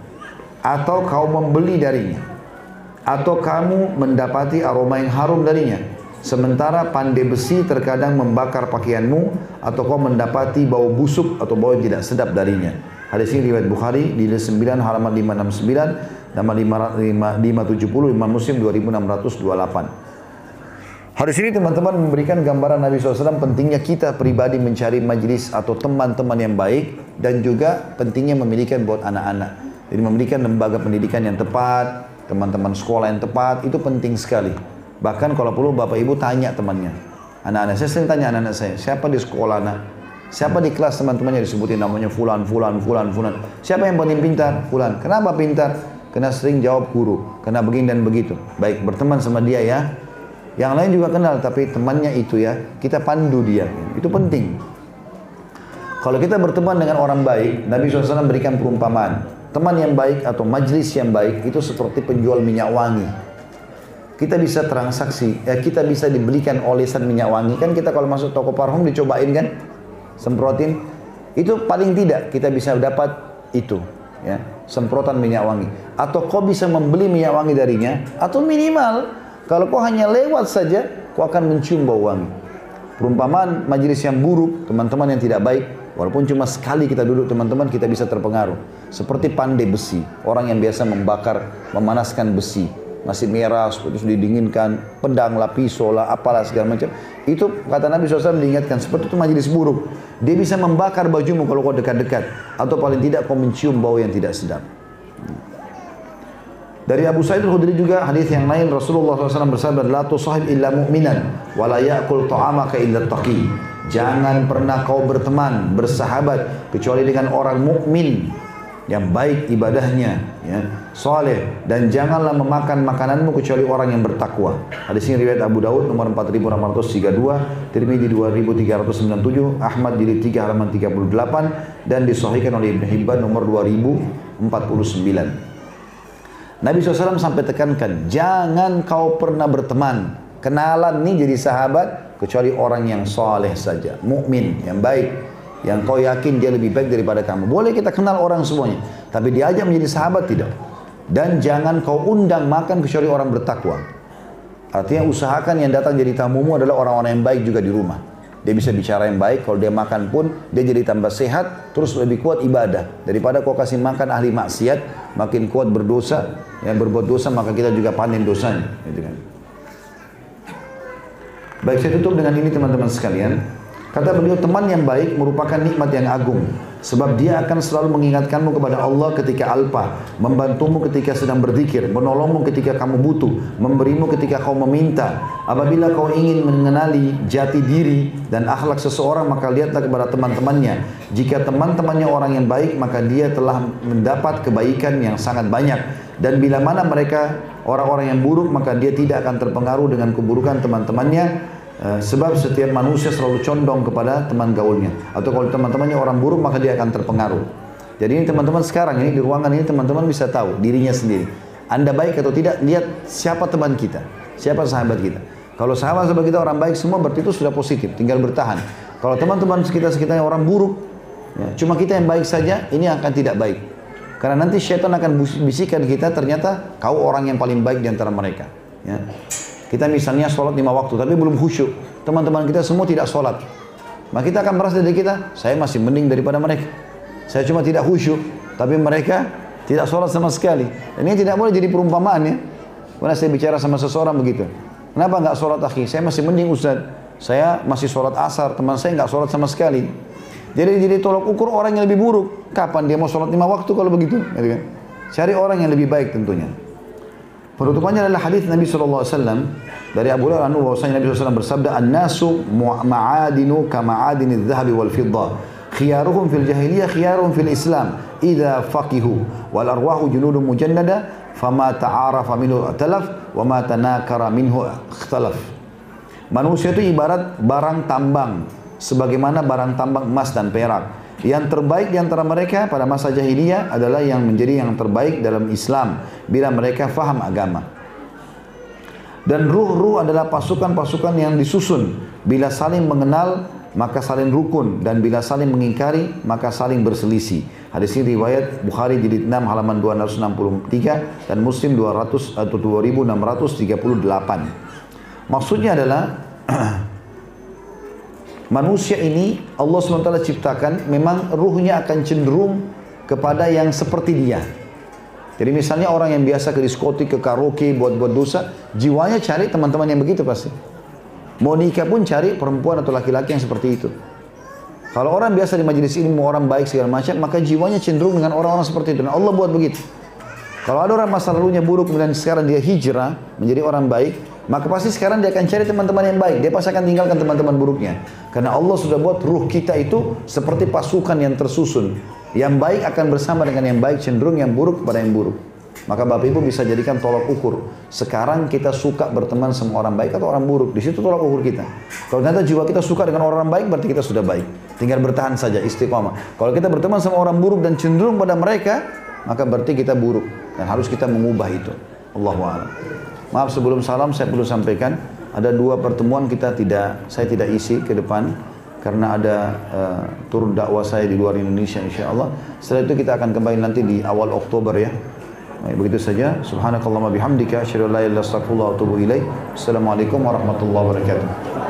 atau kau membeli darinya atau kamu mendapati aroma yang harum darinya. Sementara pandai besi terkadang membakar pakaianmu atau kau mendapati bau busuk atau bau yang tidak sedap darinya. Hadis ini riwayat Bukhari di 9 halaman 569 Nama 570 Imam Muslim 2628. Hadis ini teman-teman memberikan gambaran Nabi SAW pentingnya kita pribadi mencari majlis atau teman-teman yang baik dan juga pentingnya memiliki buat anak-anak. Jadi memiliki lembaga pendidikan yang tepat, teman-teman sekolah yang tepat, itu penting sekali. Bahkan kalau perlu Bapak Ibu tanya temannya. Anak-anak, saya sering tanya anak-anak saya, siapa di sekolah nak? Siapa di kelas teman-temannya disebutin namanya fulan, fulan, fulan, fulan. Siapa yang paling pintar? Fulan. Kenapa pintar? Kena sering jawab guru, kena begini dan begitu. Baik, berteman sama dia ya. Yang lain juga kenal, tapi temannya itu ya, kita pandu dia. Itu penting. Kalau kita berteman dengan orang baik, Nabi SAW berikan perumpamaan. Teman yang baik atau majlis yang baik itu seperti penjual minyak wangi. Kita bisa transaksi, ya kita bisa dibelikan olesan minyak wangi. Kan kita kalau masuk toko parfum dicobain kan, semprotin. Itu paling tidak kita bisa dapat itu ya semprotan minyak wangi atau kau bisa membeli minyak wangi darinya atau minimal kalau kau hanya lewat saja kau akan mencium bau wangi perumpamaan majelis yang buruk teman-teman yang tidak baik walaupun cuma sekali kita duduk teman-teman kita bisa terpengaruh seperti pandai besi orang yang biasa membakar memanaskan besi masih merah, terus didinginkan, pisau lah, apalah segala macam. Itu kata Nabi SAW diingatkan, seperti itu majelis buruk. Dia bisa membakar bajumu kalau kau dekat-dekat. Atau paling tidak kau mencium bau yang tidak sedap. Dari Abu Sa'id al-Khudri juga hadis yang lain Rasulullah SAW bersabda la tusahib illa mu'minan wa la ya'kul ta'amaka illa taqi. Jangan pernah kau berteman, bersahabat kecuali dengan orang mukmin yang baik ibadahnya, ya, soleh dan janganlah memakan makananmu kecuali orang yang bertakwa. Hadis ini riwayat Abu Daud nomor 4632, Tirmidzi 2397, Ahmad jilid 3 halaman 38 dan disahihkan oleh Ibnu Hibban nomor 2049. Nabi SAW sampai tekankan, jangan kau pernah berteman, kenalan nih jadi sahabat kecuali orang yang soleh saja, mukmin yang baik yang kau yakin dia lebih baik daripada kamu. Boleh kita kenal orang semuanya, tapi diajak menjadi sahabat tidak. Dan jangan kau undang makan kecuali orang bertakwa. Artinya usahakan yang datang jadi tamumu adalah orang-orang yang baik juga di rumah. Dia bisa bicara yang baik, kalau dia makan pun dia jadi tambah sehat, terus lebih kuat ibadah. Daripada kau kasih makan ahli maksiat, makin kuat berdosa, yang berbuat dosa maka kita juga panen dosanya. Gitu kan. Baik, saya tutup dengan ini teman-teman sekalian. Kata beliau, teman yang baik merupakan nikmat yang agung. Sebab dia akan selalu mengingatkanmu kepada Allah ketika alpa, membantumu ketika sedang berzikir, menolongmu ketika kamu butuh, memberimu ketika kau meminta. Apabila kau ingin mengenali jati diri dan akhlak seseorang, maka lihatlah kepada teman-temannya. Jika teman-temannya orang yang baik, maka dia telah mendapat kebaikan yang sangat banyak. Dan bila mana mereka orang-orang yang buruk, maka dia tidak akan terpengaruh dengan keburukan teman-temannya Eh, sebab setiap manusia selalu condong kepada teman gaulnya. Atau kalau teman-temannya orang buruk maka dia akan terpengaruh. Jadi ini teman-teman sekarang ini di ruangan ini teman-teman bisa tahu dirinya sendiri. Anda baik atau tidak, lihat siapa teman kita, siapa sahabat kita. Kalau sahabat-sahabat kita orang baik semua berarti itu sudah positif, tinggal bertahan. Kalau teman-teman sekitar sekitarnya orang buruk, ya, cuma kita yang baik saja, ini akan tidak baik. Karena nanti syaitan akan bisikan kita ternyata kau orang yang paling baik di antara mereka. Ya. Kita misalnya sholat lima waktu, tapi belum khusyuk. Teman-teman kita semua tidak sholat. Maka kita akan merasa dari kita, saya masih mending daripada mereka. Saya cuma tidak khusyuk, tapi mereka tidak sholat sama sekali. Ini tidak boleh jadi perumpamaan ya. Karena saya bicara sama seseorang begitu. Kenapa nggak sholat akhi? Saya masih mending Ustaz. Saya masih sholat asar, teman saya nggak sholat sama sekali. Jadi jadi tolok ukur orang yang lebih buruk. Kapan dia mau sholat lima waktu kalau begitu? Gitu kan? Cari orang yang lebih baik tentunya. Penutupannya adalah hadis Nabi SAW dari Abu Hurairah anhu bahwasanya Nabi SAW bersabda an-nasu ma'adinu kama'adini dhahabi wal fidda khiyaruhum fil jahiliyah khiyaruhum fil islam idza faqihu wal arwahu junudun mujannada fama ta'arafa minhu talaf wa ma tanakara minhu ikhtalaf manusia itu ibarat barang tambang sebagaimana barang tambang emas dan perak yang terbaik di antara mereka pada masa jahiliyah adalah yang menjadi yang terbaik dalam Islam bila mereka faham agama. Dan ruh-ruh adalah pasukan-pasukan yang disusun. Bila saling mengenal, maka saling rukun. Dan bila saling mengingkari, maka saling berselisih. Hadis ini riwayat Bukhari jilid 6 halaman 263 dan Muslim 200 atau 2638. Maksudnya adalah manusia ini Allah SWT ciptakan memang ruhnya akan cenderung kepada yang seperti dia. Jadi misalnya orang yang biasa ke diskotik, ke karaoke, buat-buat dosa, jiwanya cari teman-teman yang begitu pasti. Mau nikah pun cari perempuan atau laki-laki yang seperti itu. Kalau orang biasa di majelis ini mau orang baik segala macam, maka jiwanya cenderung dengan orang-orang seperti itu. Dan Allah buat begitu. Kalau ada orang masa lalunya buruk kemudian sekarang dia hijrah menjadi orang baik, maka pasti sekarang dia akan cari teman-teman yang baik. Dia pasti akan tinggalkan teman-teman buruknya. Karena Allah sudah buat ruh kita itu seperti pasukan yang tersusun. Yang baik akan bersama dengan yang baik, cenderung yang buruk kepada yang buruk. Maka Bapak Ibu bisa jadikan tolak ukur. Sekarang kita suka berteman sama orang baik atau orang buruk. Di situ tolak ukur kita. Kalau ternyata jiwa kita suka dengan orang baik, berarti kita sudah baik. Tinggal bertahan saja, istiqomah. Kalau kita berteman sama orang buruk dan cenderung pada mereka, maka berarti kita buruk. Dan harus kita mengubah itu. Allahu'alam. Maaf sebelum salam saya perlu sampaikan ada dua pertemuan kita tidak saya tidak isi ke depan karena ada uh, turun dakwah saya di luar Indonesia insya Allah. Setelah itu kita akan kembali nanti di awal Oktober ya. Baik, begitu saja. Subhanakallahumma bihamdika asyhadu an la ilaha. Assalamualaikum warahmatullahi wabarakatuh.